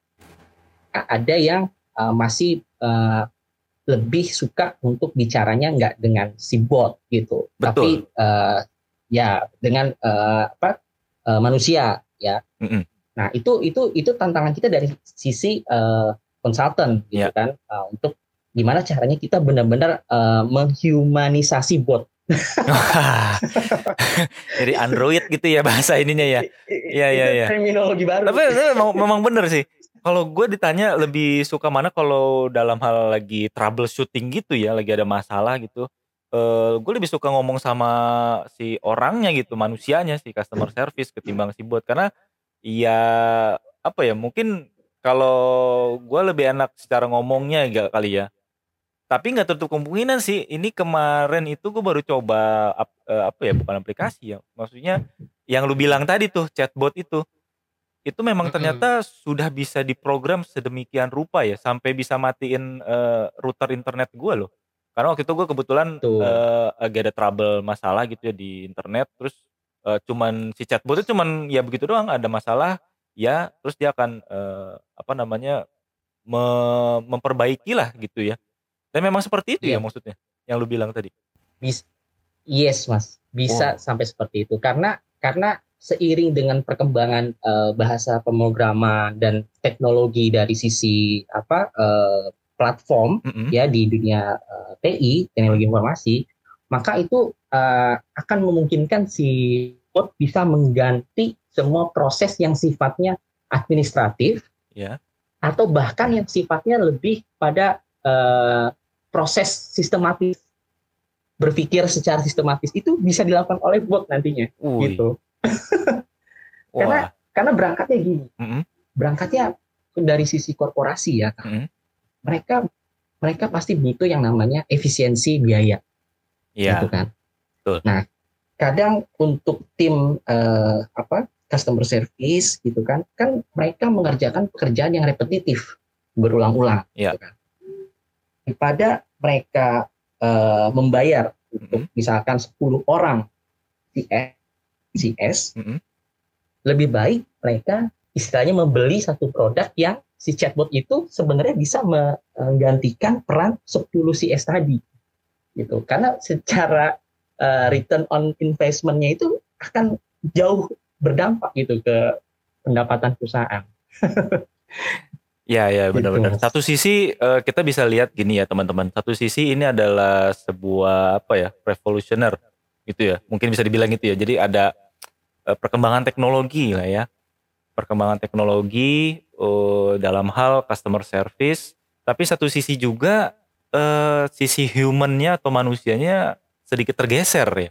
a- ada yang eh, masih eh, lebih suka untuk bicaranya nggak dengan si bot gitu, Betul. tapi eh, ya dengan eh, apa eh, manusia ya. Mm-mm. Nah itu itu itu tantangan kita dari sisi eh, konsultan gitu Ya. kan eh, untuk gimana caranya kita benar-benar eh, menghumanisasi bot. Jadi Android gitu ya bahasa ininya ya. Iya, iya, Itu iya. Terminologi baru. Tapi, tapi memang, memang bener sih. Kalau gue ditanya lebih suka mana kalau dalam hal lagi troubleshooting gitu ya, lagi ada masalah gitu. Eh gue lebih suka ngomong sama si orangnya gitu, manusianya si customer service ketimbang si bot karena ya apa ya mungkin kalau gue lebih enak secara ngomongnya gak kali ya. Tapi nggak tertutup kemungkinan sih. Ini kemarin itu gue baru coba ap- eh, apa ya bukan aplikasi ya. Maksudnya yang lu bilang tadi tuh chatbot itu itu memang ternyata sudah bisa diprogram sedemikian rupa ya sampai bisa matiin eh, router internet gua loh. Karena waktu itu gue kebetulan Betul. eh, lagi ada trouble masalah gitu ya di internet terus eh, cuman si chatbot itu cuman ya begitu doang ada masalah ya terus dia akan eh, apa namanya me memperbaikilah gitu ya. Dan memang seperti itu ya Iya. maksudnya yang lu bilang tadi? Bis, yes mas, bisa sampai seperti itu karena karena seiring dengan perkembangan eh, bahasa pemrograman dan teknologi dari sisi apa eh, platform Mhm. ya di dunia eh, TI teknologi informasi maka itu eh, akan memungkinkan si bot bisa mengganti semua proses yang sifatnya administratif Ya. atau bahkan yang sifatnya lebih pada eh, proses sistematis berpikir secara sistematis itu bisa dilakukan oleh bot nantinya Wih, gitu karena karena berangkatnya gini Mhm. berangkatnya dari sisi korporasi ya Mhm. Mereka mereka pasti butuh yang namanya efisiensi biaya Iya. gitu kan. betul. Nah, kadang untuk tim eh, apa customer service gitu kan, kan mereka mengerjakan pekerjaan yang repetitif berulang-ulang. Iya. Gitu kan. Daripada mereka eh, membayar untuk misalkan 10 orang CS, CS Mhm. lebih baik mereka istilahnya membeli satu produk yang si chatbot itu sebenarnya bisa menggantikan peran 10 CS tadi gitu karena secara uh, return on investment-nya itu akan jauh berdampak gitu ke pendapatan perusahaan. Ya, ya, Gitu, benar-benar. Mas. Satu sisi eh, kita bisa lihat gini ya teman-teman. Satu sisi ini adalah sebuah apa ya revolutioner gitu ya. Mungkin bisa dibilang gitu ya. Jadi ada eh, perkembangan teknologi lah ya. Perkembangan teknologi eh, dalam hal customer service. Tapi satu sisi juga eh, sisi humannya atau manusianya sedikit tergeser ya.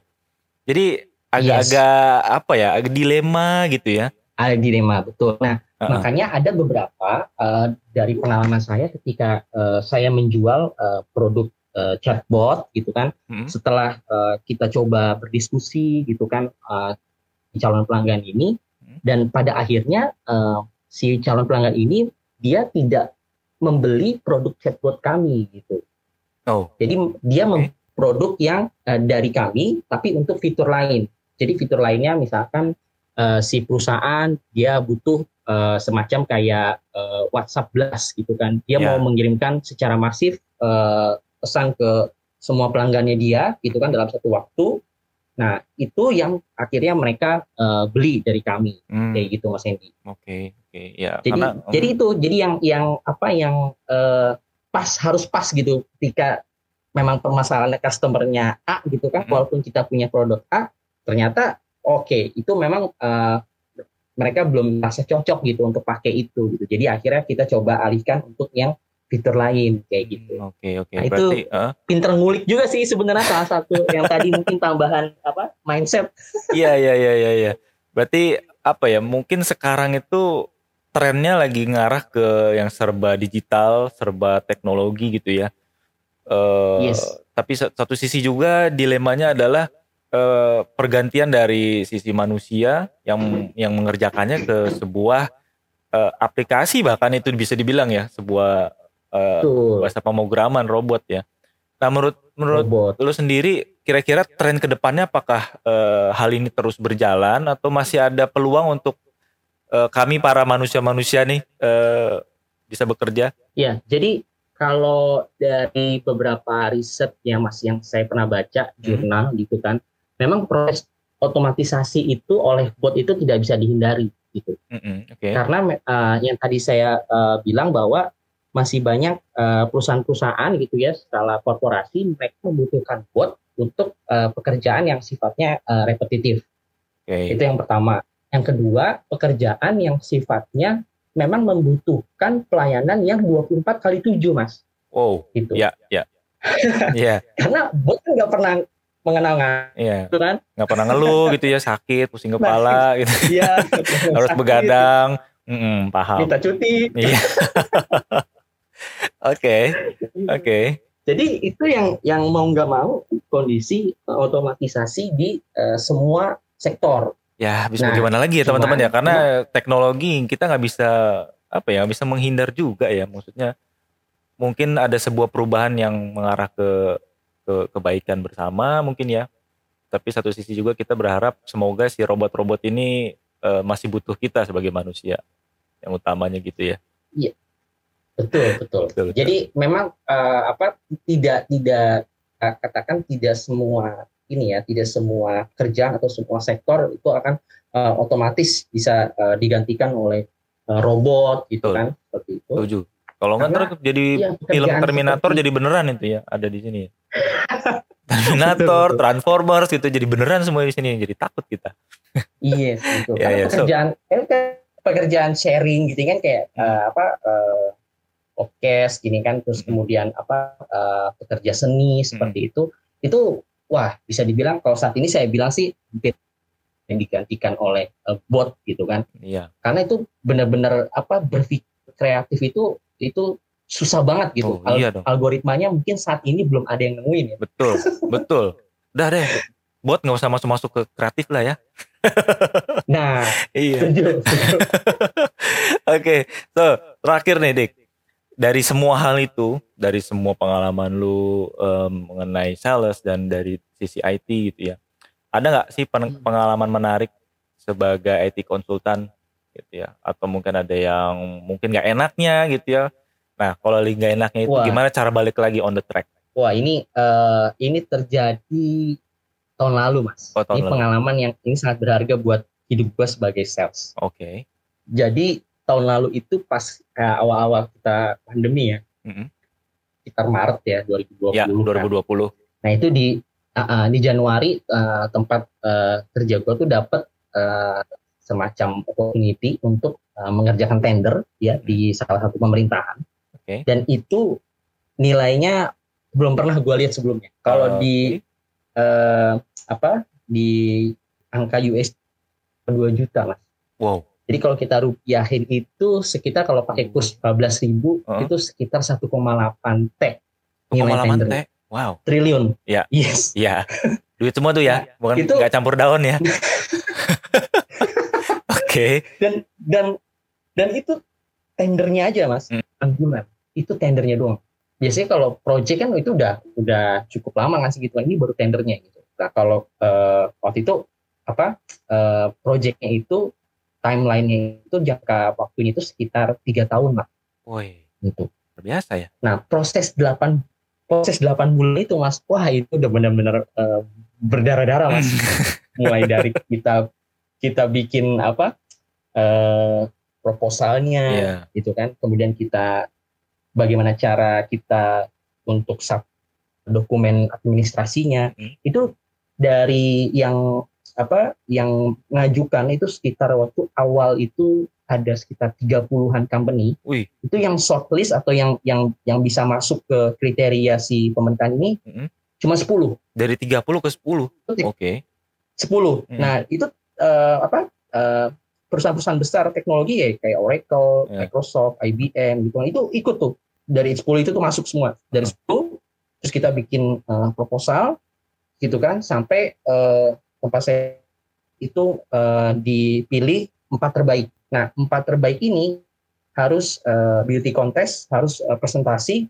Jadi agak-agak apa ya, agak dilema gitu ya. Ada dilema betul. Nah, Heeh. makanya ada beberapa uh, dari pengalaman saya ketika uh, saya menjual uh, produk uh, chatbot gitu kan. Mm. Setelah uh, kita coba berdiskusi gitu kan uh, di calon pelanggan ini Hmm. Dan pada akhirnya uh, si calon pelanggan ini dia tidak membeli produk chatbot kami gitu. Oh, Jadi dia mem- produk yang eh, dari kami tapi untuk fitur lain. Jadi fitur lainnya misalkan eh, si perusahaan dia butuh eh, semacam kayak eh, WhatsApp Blast gitu kan. Dia Ya. mau mengirimkan secara masif eh, pesan ke semua pelanggannya dia gitu kan dalam satu waktu. Nah, itu yang akhirnya mereka eh, beli dari kami hmm, kayak gitu Mas Hendy. oke, oke, ya. Jadi karena- jadi itu jadi yang yang apa yang eh, pas harus pas gitu ketika memang permasalahan customernya A gitu kan Mhm. walaupun kita punya produk A ternyata oke itu memang eh, mereka belum merasa cocok gitu untuk pakai itu gitu. Jadi akhirnya kita coba alihkan untuk yang fitur lain kayak gitu. Hmm, Oke oke Nah, itu- berarti eh, Pinter ngulik juga sih sebenarnya salah satu yang tadi mungkin tambahan apa mindset. iya iya iya iya iya. Berarti apa ya mungkin sekarang itu trennya lagi ngarah ke yang serba digital, serba teknologi gitu ya. Eh, Yes. Tapi sa- satu sisi juga dilemanya adalah eh, pergantian dari sisi manusia yang yang mengerjakannya ke sebuah eh, aplikasi bahkan itu bisa dibilang ya sebuah Tuh, bahasa pemrograman robot ya. Nah menurut menurut robot. lu sendiri kira-kira tren ke depannya apakah eh, hal ini terus berjalan atau masih ada peluang untuk eh, kami para manusia-manusia nih eh, bisa bekerja? Ya, jadi kalau dari beberapa riset yang mas yang saya pernah baca jurnal gitu kan, memang proses otomatisasi itu oleh bot itu tidak bisa dihindari gitu. Mm-mm, Oke. Karena me- eh, yang tadi saya eh, bilang bahwa masih banyak eh, perusahaan-perusahaan gitu ya, skala korporasi mereka membutuhkan bot untuk eh, pekerjaan yang sifatnya eh, repetitif. Oke. Itu yang pertama. Yang kedua, pekerjaan yang sifatnya memang membutuhkan pelayanan yang 24 kali 7, Mas. Wow. Gitu. Ya ya. Iya Karena bot kan nggak pernah mengenal iya. gitu kan. Nggak pernah ngeluh gitu ya sakit, pusing kepala gitu. Iya. Harus begadang. Mm-mm, paham. Minta cuti. Iya. Oke. Oke. Jadi itu yang yang mau nggak mau kondisi eh, otomatisasi di eh, semua sektor. Ya, bisa Nah, bagaimana lagi ya teman-teman ya? Karena teknologi kita nggak bisa apa ya, bisa menghindar juga ya. Maksudnya mungkin ada sebuah perubahan yang mengarah ke ke kebaikan bersama mungkin ya. Tapi satu sisi juga kita berharap semoga si robot-robot ini eh, masih butuh kita sebagai manusia. yang utamanya gitu ya. Betul, betul. Betul. Jadi memang eh, apa tidak tidak eh, katakan tidak semua ini ya, tidak semua kerjaan atau semua sektor itu akan eh, otomatis bisa eh, digantikan oleh eh, robot gitu Betul. kan, seperti itu. Setuju. Kalau nggak ntar jadi iya, film pekerjaan Terminator seperti- jadi beneran itu ya ada di sini. ya. Terminator. Transformers gitu jadi beneran semua di sini. Jadi takut kita. Iya, gitu. Ya, Karena ya, so- pekerjaan kan kan pekerjaan sharing gitu kan kayak eh, apa eh, podcast gini kan terus Hmm. kemudian apa eh, pekerja seni seperti itu itu wah bisa dibilang kalau saat ini saya bilang sih yang digantikan oleh eh, bot gitu kan Iya. karena itu benar-benar apa berpikir kreatif itu itu susah banget gitu Oh, iya dong. algoritmanya mungkin saat ini belum ada yang nemuin ya Betul, betul. Udah deh, bot nggak usah masuk-masuk ke kreatif lah ya. nah Iya. Oke, so terakhir nih Dik. Dari semua hal itu, dari semua pengalaman lu em, mengenai sales dan dari sisi IT gitu ya, ada nggak sih Hmm. pengalaman menarik sebagai IT konsultan gitu ya? Atau mungkin ada yang mungkin nggak enaknya gitu ya? Nah, kalau lagi nggak enaknya itu Wah. gimana cara balik lagi on the track? Wah ini eh, ini terjadi tahun lalu mas. Oh, tahun ini lalu. pengalaman yang ini sangat berharga buat hidup gue sebagai sales. Oke. Jadi tahun lalu itu pas eh, awal-awal kita pandemi ya, Mhm. sekitar Maret ya 2020. Ya, kan. 2020. Nah itu di ah, di Januari eh, tempat eh, kerja gue tuh dapat eh, semacam opportunity untuk eh, mengerjakan tender ya di salah satu pemerintahan. Oke. Dan itu nilainya belum pernah gue lihat sebelumnya. Kalau Oke. di eh, apa di angka US 2 juta mas. Wow. Jadi kalau kita rupiahin itu sekitar kalau pakai kurs 14.000 ribu Heeh. itu sekitar 1,8 T nilai tender teh. Wow. triliun. Ya. Yes. Iya. Duit semua tuh ya, bukan Itu- nggak campur daun ya. Oke. Dan dan dan itu tendernya aja mas, Hmm. Itu tendernya doang. Biasanya kalau project kan itu udah udah cukup lama ngasih gitu. Ini baru tendernya gitu. Nah kalau eh, waktu itu apa eh, projectnya itu timelinenya itu jangka waktunya itu sekitar tiga tahun lah Woi, gitu. luar biasa ya. Nah, proses 8 proses 8 bulan itu Mas, wah itu udah benar-benar eh, berdarah-darah Mas. Mulai dari kita kita bikin apa? eh proposalnya Iya. gitu kan. Kemudian kita bagaimana cara kita untuk sub dokumen administrasinya. Hmm. Itu dari yang apa yang ngajukan itu sekitar waktu awal itu ada sekitar 30-an company Wih, itu yang shortlist atau yang yang yang bisa masuk ke kriteria si pemerintahan ini Mhm. cuma 10 dari 30 ke 10. Oke. Oke. 10 Hmm. nah itu eh, apa eh, perusahaan-perusahaan besar teknologi ya kayak Oracle, Ya. Microsoft, IBM gitu itu ikut tuh dari 10 itu tuh masuk semua dari 10 terus kita bikin eh, proposal gitu kan sampai eh, tempat saya itu eh, dipilih empat terbaik nah empat terbaik ini harus eh, beauty contest harus eh, presentasi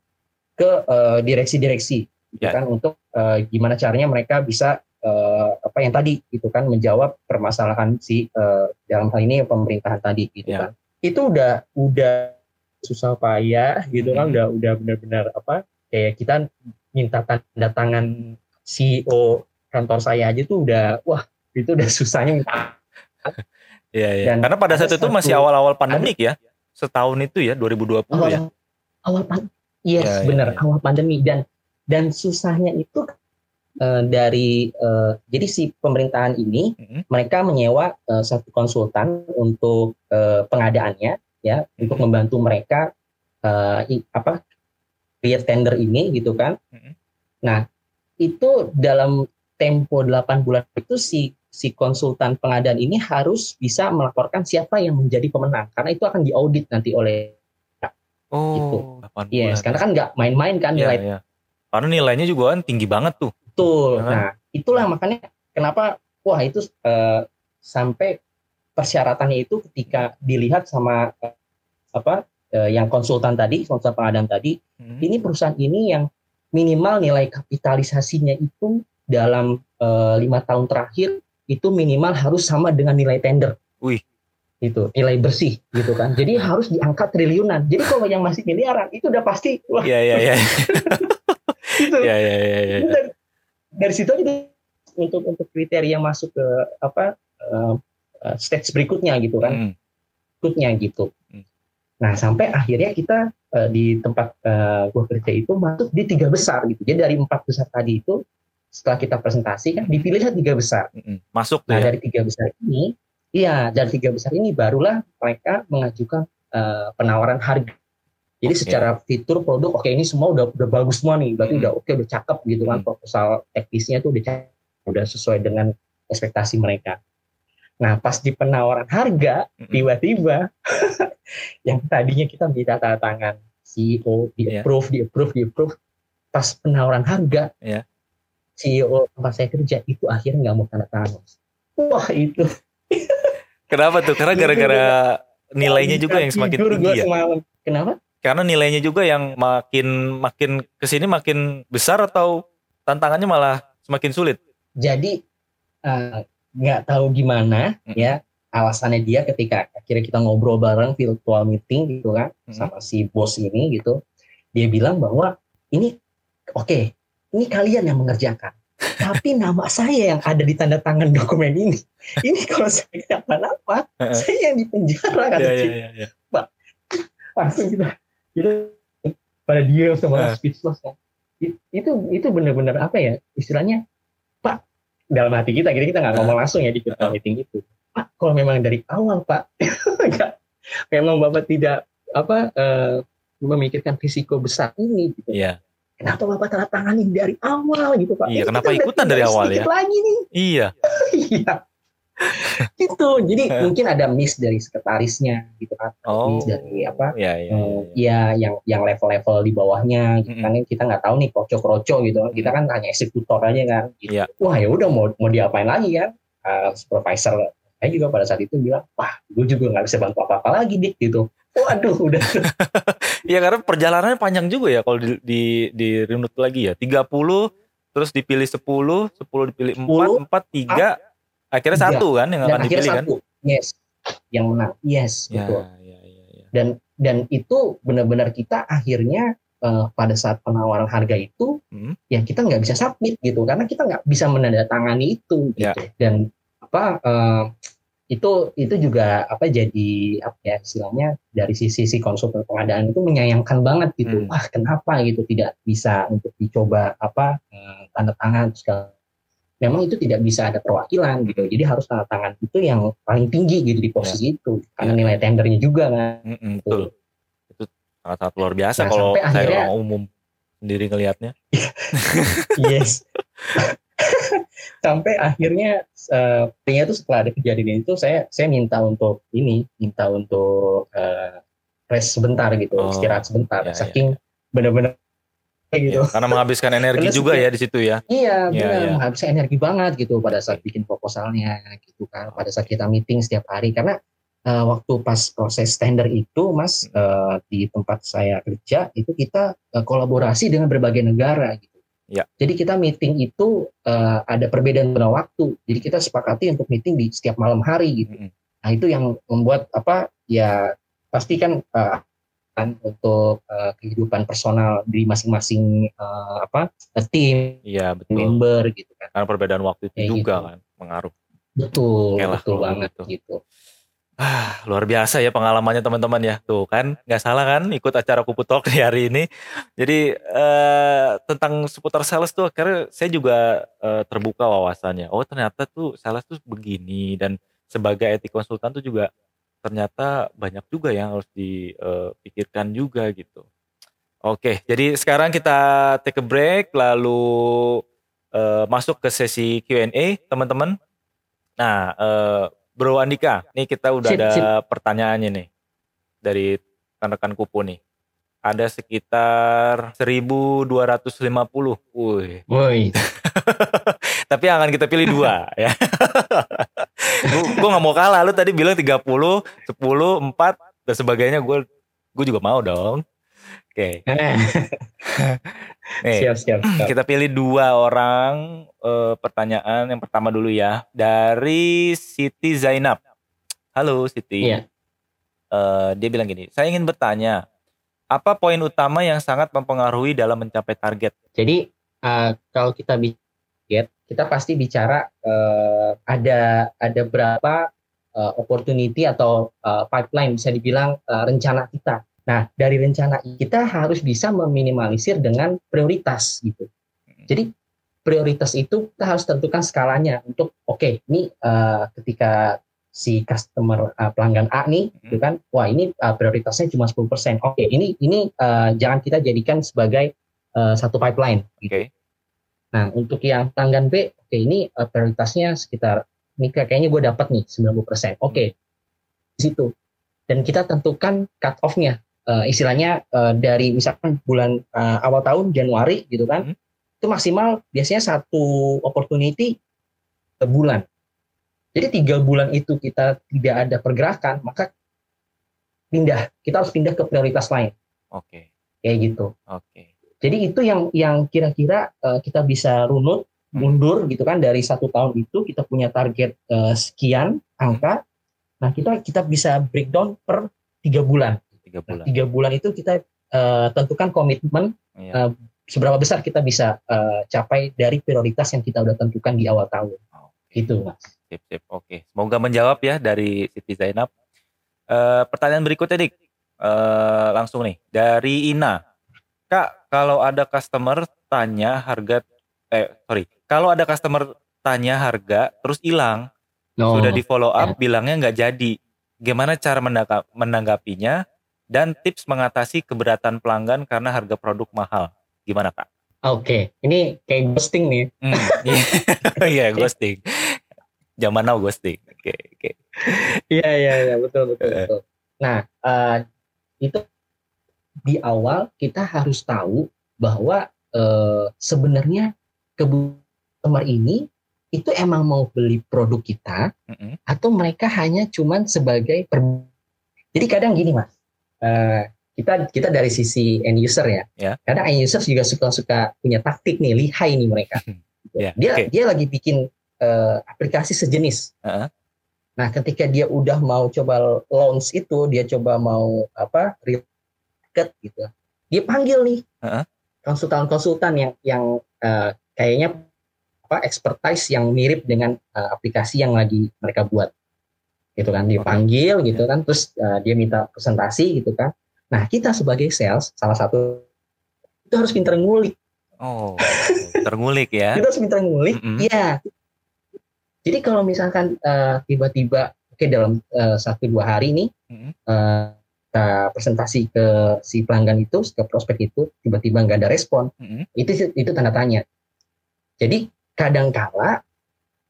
ke eh, direksi-direksi gitu Ya. kan untuk eh, gimana caranya mereka bisa eh, apa yang tadi gitu kan menjawab permasalahan si eh, dalam hal ini pemerintahan tadi gitu Ya. kan itu udah udah susah payah gitu kan Mhm. udah udah benar-benar apa kayak kita minta tanda tangan CEO kantor saya aja tuh udah wah itu udah susahnya minta Iya, iya. Dan Karena pada ada saat itu masih awal-awal pandemik ya. Setahun itu ya 2020 awal ya. awal pan yes Ya, ya, benar ya. awal pandemi dan dan susahnya itu eh, dari eh, jadi si pemerintahan ini Mhm. mereka menyewa eh, satu konsultan untuk eh, pengadaannya ya untuk Mhm. membantu mereka eh, i- apa create tender ini gitu kan Mhm. nah itu dalam tempo 8 bulan itu si si konsultan pengadaan ini harus bisa melaporkan siapa yang menjadi pemenang karena itu akan diaudit nanti oleh Oh, Gitu. 8 bulan. Yes, karena kan nggak main-main kan Iya, nilai iya. Karena nilainya juga kan tinggi banget tuh. betul. Ya kan? Nah, itulah makanya kenapa wah itu eh, sampai persyaratannya itu ketika dilihat sama eh, apa eh, yang konsultan tadi, konsultan pengadaan tadi, Mhm. ini perusahaan ini yang minimal nilai kapitalisasinya itu dalam eh, lima tahun terakhir itu minimal harus sama dengan nilai tender. Wih. itu nilai bersih gitu kan. Jadi harus diangkat triliunan. Jadi kalau yang masih miliaran itu udah pasti wah Iya iya iya. itu. Iya iya iya. iya. Dari, situ aja untuk untuk kriteria masuk ke apa uh, uh, stage berikutnya gitu kan. Hmm. Berikutnya gitu. Hmm. Nah, sampai akhirnya kita uh, di tempat uh, gua kerja itu masuk di tiga besar gitu. Jadi dari empat besar tadi itu setelah kita presentasi kan dipilihlah tiga besar. Masuk tuh Nah, ya. dari tiga besar ini, iya, dari tiga besar ini barulah mereka mengajukan eh, penawaran harga. Jadi Oke. secara fitur produk, oke ini semua udah udah bagus semua nih, berarti Hmm. udah oke, udah cakep gitu kan Hmm. proposal teknisnya tuh udah cakep, udah sesuai dengan ekspektasi mereka. Nah, pas di penawaran harga, tiba-tiba yang tadinya kita minta tanda tangan CEO di Iya. approve, di approve, di approve, pas penawaran harga, Iya. CEO tempat saya kerja itu akhirnya nggak mau tanda tangan. Wah itu Kenapa tuh? Karena gara-gara nilainya juga yang semakin tinggi ya. semalam. Kenapa? Karena nilainya juga yang makin makin ke sini makin besar atau tantangannya malah semakin sulit. Jadi eh, nggak tahu gimana Mm. ya alasannya dia ketika akhirnya kita ngobrol bareng virtual meeting gitu kan Mm. sama si bos ini gitu. Dia bilang bahwa ini oke, ini kalian yang mengerjakan. Tapi nama saya yang ada di tanda tangan dokumen ini. Ini kalau saya kenapa-napa, saya yang dipenjara kata Iya iya iya. iya. langsung kita kita pada dia sama Nah. speechless kan. It- itu itu benar-benar apa ya istilahnya Pak dalam hati kita kita kita nggak ngomong langsung ya di virtual Nah. meeting itu Pak kalau memang dari awal Pak memang Bapak tidak apa eh, memikirkan risiko besar ini gitu Iya. Kenapa Bapak tanda tanganin dari awal gitu Pak Iya, kenapa ikutan dari awal ya? lagi nih Iya. iya gitu jadi mungkin ada miss dari sekretarisnya gitu kan Oh. miss dari apa Iya iya. Eh, iya. ya yang yang level-level di bawahnya gitu Mm-mm. kan kita nggak tahu nih kroco-kroco gitu kan kita kan hanya eksekutor aja kan gitu. Iya. wah ya udah mau mau diapain lagi kan Eh, supervisor saya juga pada saat itu bilang wah gue juga nggak bisa bantu apa-apa lagi dik gitu waduh udah Iya karena perjalanannya panjang juga ya kalau di di, di runut lagi ya. 30 terus dipilih 10, 10 dipilih 4, 4 3 akhirnya Tiga. satu kan yang dan akan akhirnya dipilih kan. satu yes yang menang yes Ya, betul ya, ya, ya. dan dan itu benar-benar kita akhirnya eh, pada saat penawaran harga itu Hmm. ya kita nggak bisa submit gitu karena kita nggak bisa menandatangani itu Ya. gitu dan apa eh, itu itu juga apa jadi apa ya istilahnya dari sisi si konsultan pengadaan itu menyayangkan banget gitu Hmm. wah kenapa gitu tidak bisa untuk dicoba apa eh, tanda tangan segala memang itu tidak bisa ada perwakilan gitu jadi harus tanda tangan itu yang paling tinggi gitu di posisi itu karena Ya. nilai tendernya juga kan Mm-mm, betul. Itu sangat-sangat luar biasa Nah, kalau saya akhirnya- orang umum sendiri ngelihatnya. yes sampai akhirnya eh ternyata tuh setelah ada kejadian itu saya saya minta untuk ini minta untuk eh, rest sebentar gitu Oh, istirahat sebentar. ya, ya, saking benar-benar kayak gitu. Ya, karena menghabiskan energi juga ya di situ ya. iya Iya, benar iya. menghabiskan energi banget gitu pada saat bikin proposalnya gitu kan pada saat kita meeting setiap hari. Karena eh, waktu pas proses tender itu mas eh, di tempat saya kerja itu kita eh, kolaborasi dengan berbagai negara gitu Ya. jadi kita meeting itu eh, ada perbedaan pada waktu jadi kita sepakati untuk meeting di setiap malam hari gitu Mm-mm. nah itu yang membuat apa ya pasti kan kan untuk eh, kehidupan personal di masing-masing eh, apa tim Iya betul. member gitu kan Karena perbedaan waktu itu Kayak juga gitu. kan mengaruh. betul Oke lah betul banget gitu. gitu Ah, luar biasa ya pengalamannya teman-teman ya. Tuh kan, nggak salah kan ikut acara Kupu Talk di hari ini. Jadi eh, tentang seputar sales tuh akhirnya saya juga eh, terbuka wawasannya. Oh ternyata tuh sales tuh begini dan sebagai IT konsultan tuh juga ternyata banyak juga yang harus dipikirkan juga gitu. Oke, jadi sekarang kita take a break lalu eh, masuk ke sesi Q&A teman-teman. Nah, eh, Bro Andika, nih kita udah Sip, ada sip. pertanyaannya nih dari rekan-rekan kupu nih. Ada sekitar 1250. Wih. woi Tapi yang akan kita pilih dua ya. gue nggak mau kalah. Lu tadi bilang 30, 10, 4 dan sebagainya. Gue gue juga mau dong. Oke. Nih, siap siap, siap. kita pilih dua orang eh, pertanyaan. Yang pertama dulu ya dari Siti Zainab. Halo Siti. Iya. Eh, dia bilang gini, saya ingin bertanya, apa poin utama yang sangat mempengaruhi dalam mencapai target? Jadi uh, kalau kita bicara, kita pasti bicara uh, ada ada berapa uh, opportunity atau uh, pipeline bisa dibilang uh, rencana kita. Nah dari rencana kita harus bisa meminimalisir dengan prioritas gitu. Jadi prioritas itu kita harus tentukan skalanya untuk oke okay, ini uh, ketika si customer uh, pelanggan A nih, hmm. gitu kan, wah ini uh, prioritasnya cuma 10%. Oke, okay, ini ini uh, jangan kita jadikan sebagai uh, satu pipeline. Gitu. Okay. Nah, untuk yang pelanggan B, oke okay, ini uh, prioritasnya sekitar ini kayaknya gue dapat nih 90%. Oke, okay. di situ. Dan kita tentukan cut off-nya. Uh, istilahnya uh, dari misalkan bulan uh, awal tahun Januari gitu kan, hmm. itu maksimal biasanya satu opportunity per bulan jadi tiga bulan itu kita tidak ada pergerakan, maka pindah. Kita harus pindah ke prioritas lain. Oke. Okay. Kayak gitu. Oke. Okay. Jadi itu yang yang kira-kira uh, kita bisa runut hmm. mundur gitu kan dari satu tahun itu kita punya target uh, sekian angka. Nah kita kita bisa breakdown per tiga bulan. Tiga bulan. Nah, tiga bulan itu kita uh, tentukan komitmen yeah. uh, seberapa besar kita bisa uh, capai dari prioritas yang kita udah tentukan di awal tahun. Okay. Itu mas. Sip, sip. Oke, semoga menjawab ya dari Siti Zainab. Uh, pertanyaan berikutnya, Dik. Uh, langsung nih dari Ina. Kak, kalau ada customer tanya harga, eh sorry, kalau ada customer tanya harga terus hilang, no. sudah di follow up, yeah. bilangnya nggak jadi. Gimana cara menanggapinya dan tips mengatasi keberatan pelanggan karena harga produk mahal? Gimana kak? Oke, okay. ini kayak ghosting nih. Hmm, iya, yeah, ghosting zaman now ghosting. Oke, okay, oke. Okay. Iya, iya, iya, betul, betul, eh. betul. Nah, uh, itu di awal kita harus tahu bahwa uh, sebenarnya customer ini itu emang mau beli produk kita mm -hmm. atau mereka hanya cuman sebagai per jadi kadang gini mas uh, kita kita dari sisi end user ya yeah. kadang end user juga suka suka punya taktik nih lihai nih mereka yeah, dia okay. dia lagi bikin uh, aplikasi sejenis. Uh -huh. Nah, ketika dia udah mau coba launch itu, dia coba mau apa market gitu, dia panggil nih konsultan-konsultan yang yang uh, kayaknya apa expertise yang mirip dengan uh, aplikasi yang lagi mereka buat, gitu kan? Dipanggil gitu kan, terus uh, dia minta presentasi gitu kan. Nah, kita sebagai sales salah satu itu harus pintar ngulik. Oh, tergulik ya? kita harus pintar ngulik. Iya, mm -hmm. Jadi kalau misalkan uh, tiba-tiba oke okay, dalam uh, satu dua hari ini mm-hmm. uh, kita presentasi ke si pelanggan itu, ke prospek itu tiba-tiba nggak ada respon, mm-hmm. itu itu tanda tanya. Jadi kadangkala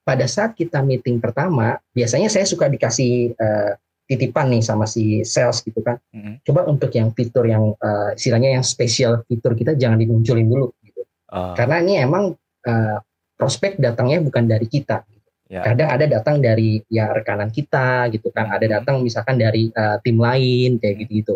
pada saat kita meeting pertama, biasanya saya suka dikasih uh, titipan nih sama si sales gitu kan. Mm-hmm. Coba untuk yang fitur yang uh, istilahnya yang spesial fitur kita jangan dimunculin dulu gitu. Uh. Karena ini emang uh, prospek datangnya bukan dari kita. Ya. Kadang ada datang dari ya rekanan kita gitu kan, ada hmm. datang misalkan dari uh, tim lain kayak gitu gitu.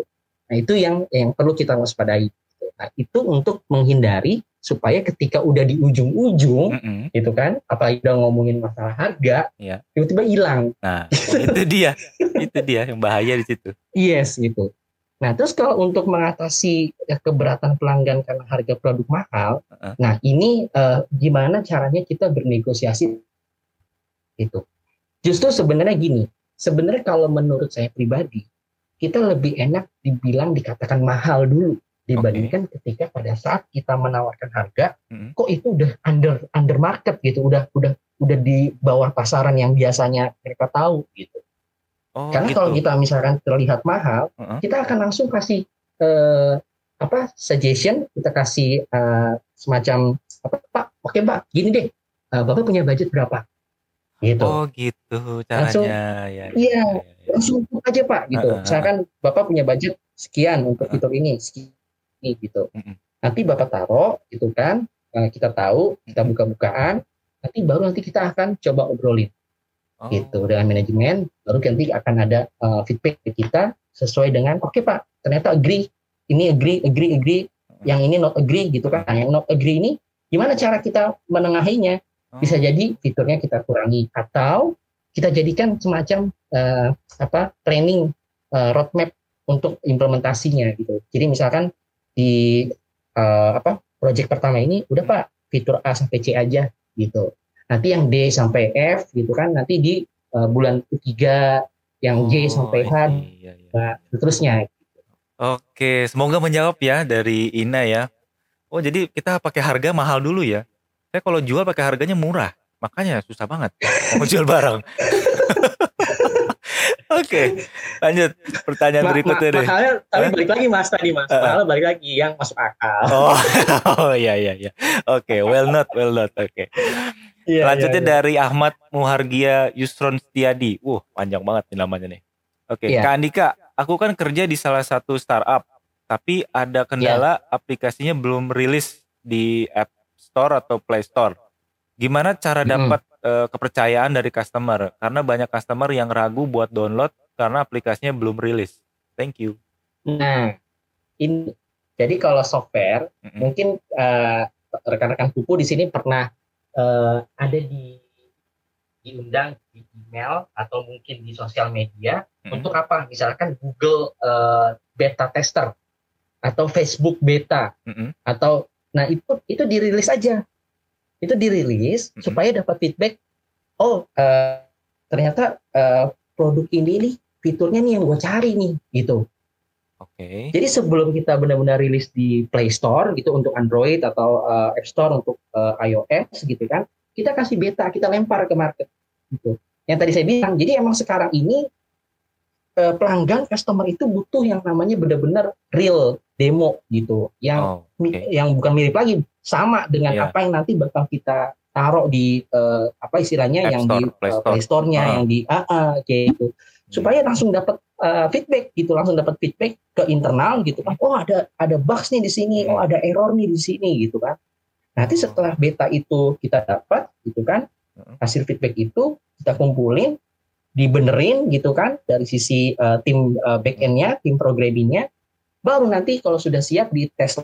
Nah itu yang yang perlu kita waspadai. Gitu. Nah itu untuk menghindari supaya ketika udah di ujung-ujung mm -hmm. gitu kan, apalagi udah ngomongin masalah harga, yeah. tiba-tiba hilang. Nah itu dia, itu dia yang bahaya di situ. Yes gitu. Nah terus kalau untuk mengatasi ya, keberatan pelanggan karena harga produk mahal, uh -uh. nah ini uh, gimana caranya kita bernegosiasi itu. Justru sebenarnya gini, sebenarnya kalau menurut saya pribadi, kita lebih enak dibilang dikatakan mahal dulu dibandingkan okay. ketika pada saat kita menawarkan harga, hmm. kok itu udah under under market gitu, udah udah udah di bawah pasaran yang biasanya mereka tahu gitu. Oh, Karena gitu. kalau kita misalkan terlihat mahal, uh -huh. kita akan langsung kasih uh, apa suggestion, kita kasih uh, semacam apa Pak, oke Pak, gini deh, uh, Bapak punya budget berapa? gitu. Oh gitu caranya. Langsung, ya, ya, iya, ya, ya. langsung aja Pak gitu. Uh, uh, Misalkan Bapak punya budget sekian untuk fitur ini, sekian gitu. Uh, uh. Nanti Bapak taruh gitu kan, uh, kita tahu, kita buka-bukaan, nanti baru nanti kita akan coba obrolin. Oh. gitu dengan manajemen baru nanti akan ada uh, feedback ke kita sesuai dengan oke okay, pak ternyata agree ini agree agree agree yang ini not agree gitu kan nah, yang not agree ini gimana cara kita menengahinya bisa oh. jadi fiturnya kita kurangi atau kita jadikan semacam uh, apa training uh, roadmap untuk implementasinya gitu. Jadi misalkan di uh, apa project pertama ini udah Pak fitur A sampai C aja gitu. Nanti yang D sampai F gitu kan nanti di uh, bulan ketiga yang J oh, sampai H iya, iya, iya. Nah, terusnya. Oke, semoga menjawab ya dari Ina ya. Oh jadi kita pakai harga mahal dulu ya. Saya kalau jual pakai harganya murah, makanya susah banget mau jual barang. Oke, lanjut pertanyaan ma berikutnya ma deh. Mahalnya, tapi balik lagi mas tadi mas, uh, mahal balik lagi yang masuk akal. Oh, oh iya iya iya. Oke, okay, well not, well not. Oke. Okay. Yeah, Lanjutnya yeah, yeah. dari Ahmad Muhargia Yusron Setiadi. Wah, panjang banget nih namanya nih. Oke, okay. Iya. yeah. Kak Andika, aku kan kerja di salah satu startup, tapi ada kendala yeah. aplikasinya belum rilis di App Store atau Play Store. Gimana cara dapat uh, kepercayaan dari customer karena banyak customer yang ragu buat download karena aplikasinya belum rilis. Thank you. Nah, ini jadi kalau software mm -hmm. mungkin uh, rekan-rekan kupu di sini pernah uh, ada di diundang di email atau mungkin di sosial media mm -hmm. untuk apa? Misalkan Google uh, beta tester atau Facebook beta mm -hmm. atau nah itu itu dirilis aja itu dirilis mm-hmm. supaya dapat feedback oh uh, ternyata uh, produk ini nih fiturnya nih yang gue cari nih gitu Oke. Okay. Jadi sebelum kita benar-benar rilis di Play Store gitu untuk Android atau uh, App Store untuk uh, iOS gitu kan, kita kasih beta, kita lempar ke market gitu. Yang tadi saya bilang, jadi emang sekarang ini uh, pelanggan customer itu butuh yang namanya benar-benar real demo gitu, yang oh, okay. yang bukan mirip lagi, sama dengan yeah. apa yang nanti bakal kita taruh di uh, apa istilahnya App yang Store, di Play, uh, Play Store-nya uh. yang di AA kayak gitu supaya hmm. langsung dapat uh, feedback gitu langsung dapat feedback ke internal gitu kan oh ada ada bugs nih di sini oh ada error nih di sini gitu kan nanti setelah beta itu kita dapat gitu kan hmm. hasil feedback itu kita kumpulin dibenerin gitu kan dari sisi uh, tim uh, backendnya tim programmingnya baru nanti kalau sudah siap di tes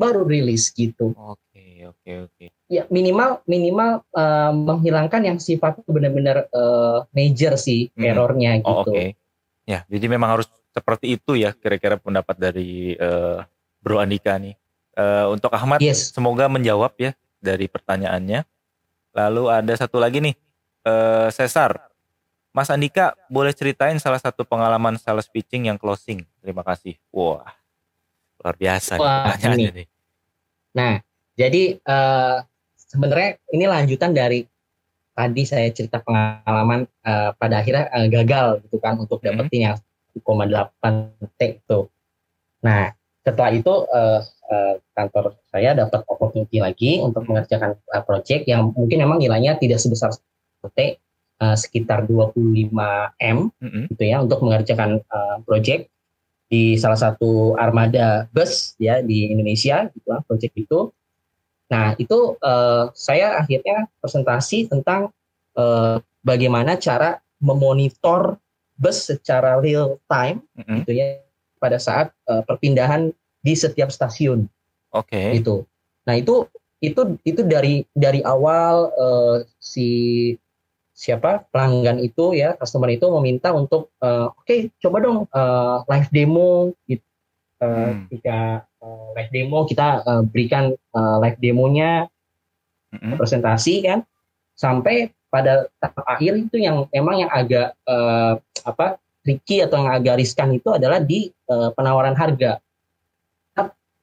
baru rilis gitu. Oke, oke, oke. Ya minimal minimal uh, menghilangkan yang sifatnya benar-benar uh, major sih hmm. errornya oh, gitu. Oh, oke. Okay. Ya, jadi memang harus seperti itu ya kira-kira pendapat dari uh, Bro Andika nih. Uh, untuk Ahmad, yes. semoga menjawab ya dari pertanyaannya. Lalu ada satu lagi nih, uh, Cesar. Mas Andika, boleh ceritain salah satu pengalaman sales pitching yang closing? Terima kasih. Wah, luar biasa Wah, nih, ini. Nah, jadi uh, sebenarnya ini lanjutan dari tadi saya cerita pengalaman uh, pada akhirnya uh, gagal gitu kan untuk hmm. dapetin yang 1,8 T itu. Nah, setelah itu uh, uh, kantor saya dapat opportunity lagi untuk mengerjakan uh, project yang mungkin memang nilainya tidak sebesar T, uh, sekitar 25 m mm -hmm. gitu ya untuk mengerjakan uh, project di salah satu armada bus ya di Indonesia gitu lah project itu. Nah itu uh, saya akhirnya presentasi tentang uh, bagaimana cara memonitor bus secara real time mm -hmm. gitu ya pada saat uh, perpindahan di setiap stasiun. Oke. Okay. Gitu. Nah itu itu itu dari dari awal uh, si siapa pelanggan itu ya customer itu meminta untuk uh, oke okay, coba dong uh, live demo gitu uh, hmm. jika uh, live demo kita uh, berikan uh, live demonya hmm. presentasi kan sampai pada tahap akhir itu yang emang yang agak uh, apa tricky atau yang agak riskan itu adalah di uh, penawaran harga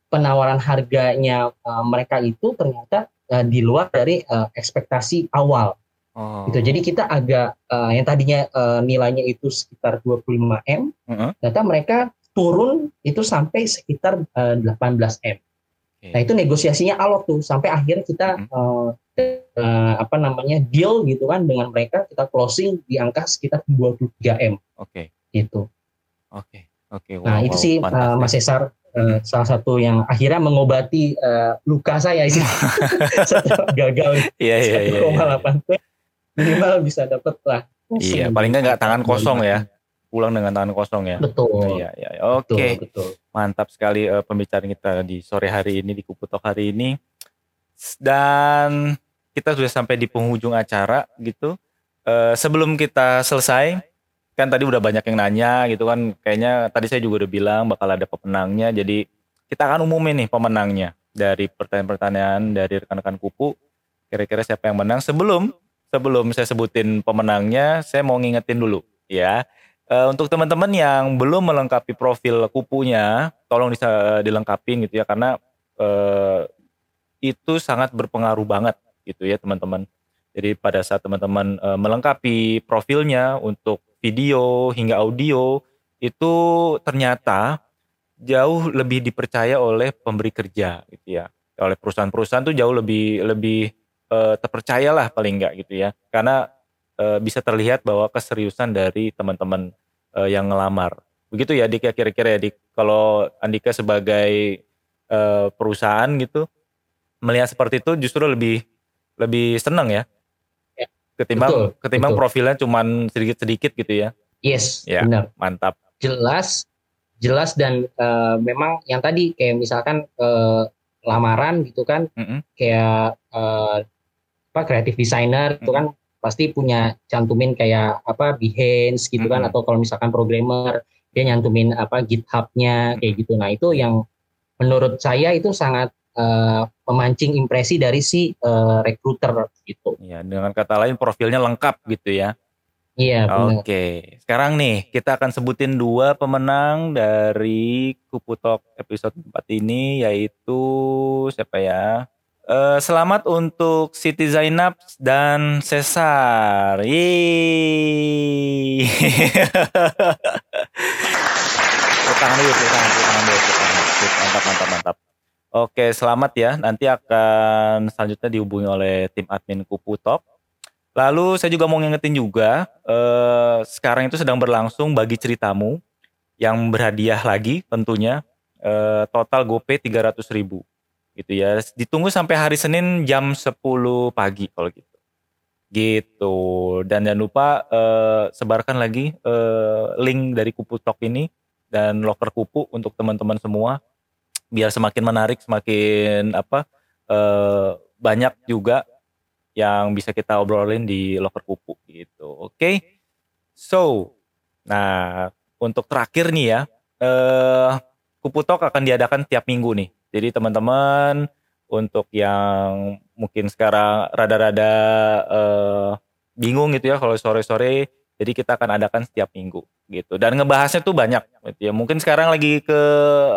penawaran harganya uh, mereka itu ternyata uh, di luar dari uh, ekspektasi awal Oh. Gitu. Jadi kita agak uh, yang tadinya uh, nilainya itu sekitar 25 m, uh-huh. data mereka turun itu sampai sekitar uh, 18 m. Okay. Nah itu negosiasinya alot tuh sampai akhirnya kita uh-huh. uh, uh, apa namanya deal gitu kan dengan mereka kita closing di angka sekitar 23 m. Oke. Okay. Gitu. Oke. Okay. Oke. Okay. Wow, nah itu wow, sih uh, Mas Cesar uh, salah satu yang akhirnya mengobati uh, luka saya sih setelah gagal yeah, yeah, yeah, yeah minimal bisa dapat lah iya paling nggak nggak tangan kosong ya pulang dengan tangan kosong ya betul iya iya oke okay. mantap sekali uh, pembicaraan kita di sore hari ini di Kuputok hari ini dan kita sudah sampai di penghujung acara gitu eh, sebelum kita selesai, kan tadi udah banyak yang nanya gitu kan. Kayaknya tadi saya juga udah bilang bakal ada pemenangnya. Jadi kita akan umumin nih pemenangnya dari pertanyaan-pertanyaan dari rekan-rekan kupu. Kira-kira siapa yang menang? Sebelum sebelum saya sebutin pemenangnya, saya mau ngingetin dulu ya. Eh, untuk teman-teman yang belum melengkapi profil kupunya, tolong bisa dilengkapin gitu ya karena eh, itu sangat berpengaruh banget gitu ya teman-teman. Jadi pada saat teman-teman eh, melengkapi profilnya untuk video hingga audio itu ternyata jauh lebih dipercaya oleh pemberi kerja gitu ya. Oleh perusahaan-perusahaan tuh jauh lebih lebih eh, terpercaya lah paling enggak gitu ya. Karena eh, bisa terlihat bahwa keseriusan dari teman-teman eh, yang ngelamar. Begitu ya Dik ya kira-kira ya Dik. Kalau Andika sebagai eh, perusahaan gitu melihat seperti itu justru lebih lebih senang ya. Ya, Ketimbang betul, ketimbang betul. profilnya cuman sedikit-sedikit gitu ya. Yes, Ya. benar. Mantap. Jelas, jelas dan eh, memang yang tadi kayak misalkan eh, lamaran gitu kan, Mm-mm. kayak eh, apa kreatif designer itu kan pasti punya cantumin kayak apa Behance gitu kan Mm-mm. atau kalau misalkan programmer dia nyantumin apa GitHub-nya kayak gitu. Nah, itu yang menurut saya itu sangat eh, memancing impresi dari si eh, recruiter gitu. Ya, dengan kata lain profilnya lengkap gitu ya. Iya, benar. Oke, sekarang nih kita akan sebutin dua pemenang dari Kupu Talk episode 4 ini yaitu siapa ya? Eh, selamat untuk Siti Zainab dan Cesar. Tangan tangan, Mantap, mantap, mantap. Oke, selamat ya. Nanti akan selanjutnya dihubungi oleh tim admin Kupu Talk. Lalu saya juga mau ngingetin juga, eh, sekarang itu sedang berlangsung bagi ceritamu yang berhadiah lagi tentunya eh, total GoPay 300 ribu gitu ya. Ditunggu sampai hari Senin jam 10 pagi kalau gitu. Gitu. Dan jangan lupa eh, sebarkan lagi eh, link dari Kupu Talk ini dan loker kupu untuk teman-teman semua biar semakin menarik, semakin apa eh, banyak juga yang bisa kita obrolin di loker kupu gitu. Oke. So, nah untuk terakhir nih ya, eh Kupu Talk akan diadakan tiap minggu nih. Jadi teman-teman untuk yang mungkin sekarang rada-rada eh, bingung gitu ya kalau sore-sore, jadi kita akan adakan setiap minggu gitu. Dan ngebahasnya tuh banyak gitu ya. Mungkin sekarang lagi ke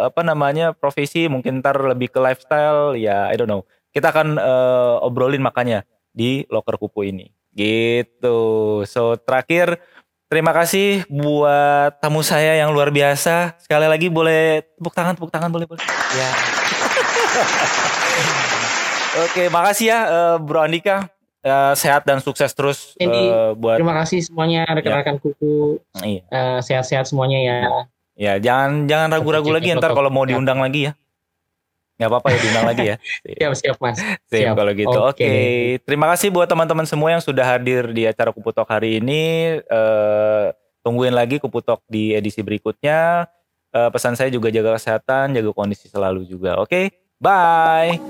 apa namanya profesi, mungkin ntar lebih ke lifestyle ya, I don't know. Kita akan eh, obrolin makanya di loker kupu ini gitu. So terakhir terima kasih buat tamu saya yang luar biasa. Sekali lagi boleh tepuk tangan, tepuk tangan boleh boleh. Ya. Oke, makasih ya eh, Bro Andika. Eh, sehat dan sukses terus Ini, eh, buat Terima kasih semuanya rekan-rekan kuku iya. Eh, sehat-sehat semuanya ya. Ya, jangan jangan ragu-ragu lagi ntar kalau mau kesehatan. diundang lagi ya. Nggak apa-apa ya diundang lagi ya. Siap, siap Mas. Sip Siap. kalau gitu. Oke. Oke. Terima kasih buat teman-teman semua yang sudah hadir di acara Kuputok hari ini. Eh, tungguin lagi Kuputok di edisi berikutnya. Eh, pesan saya juga jaga kesehatan, jaga kondisi selalu juga. Oke. Bye.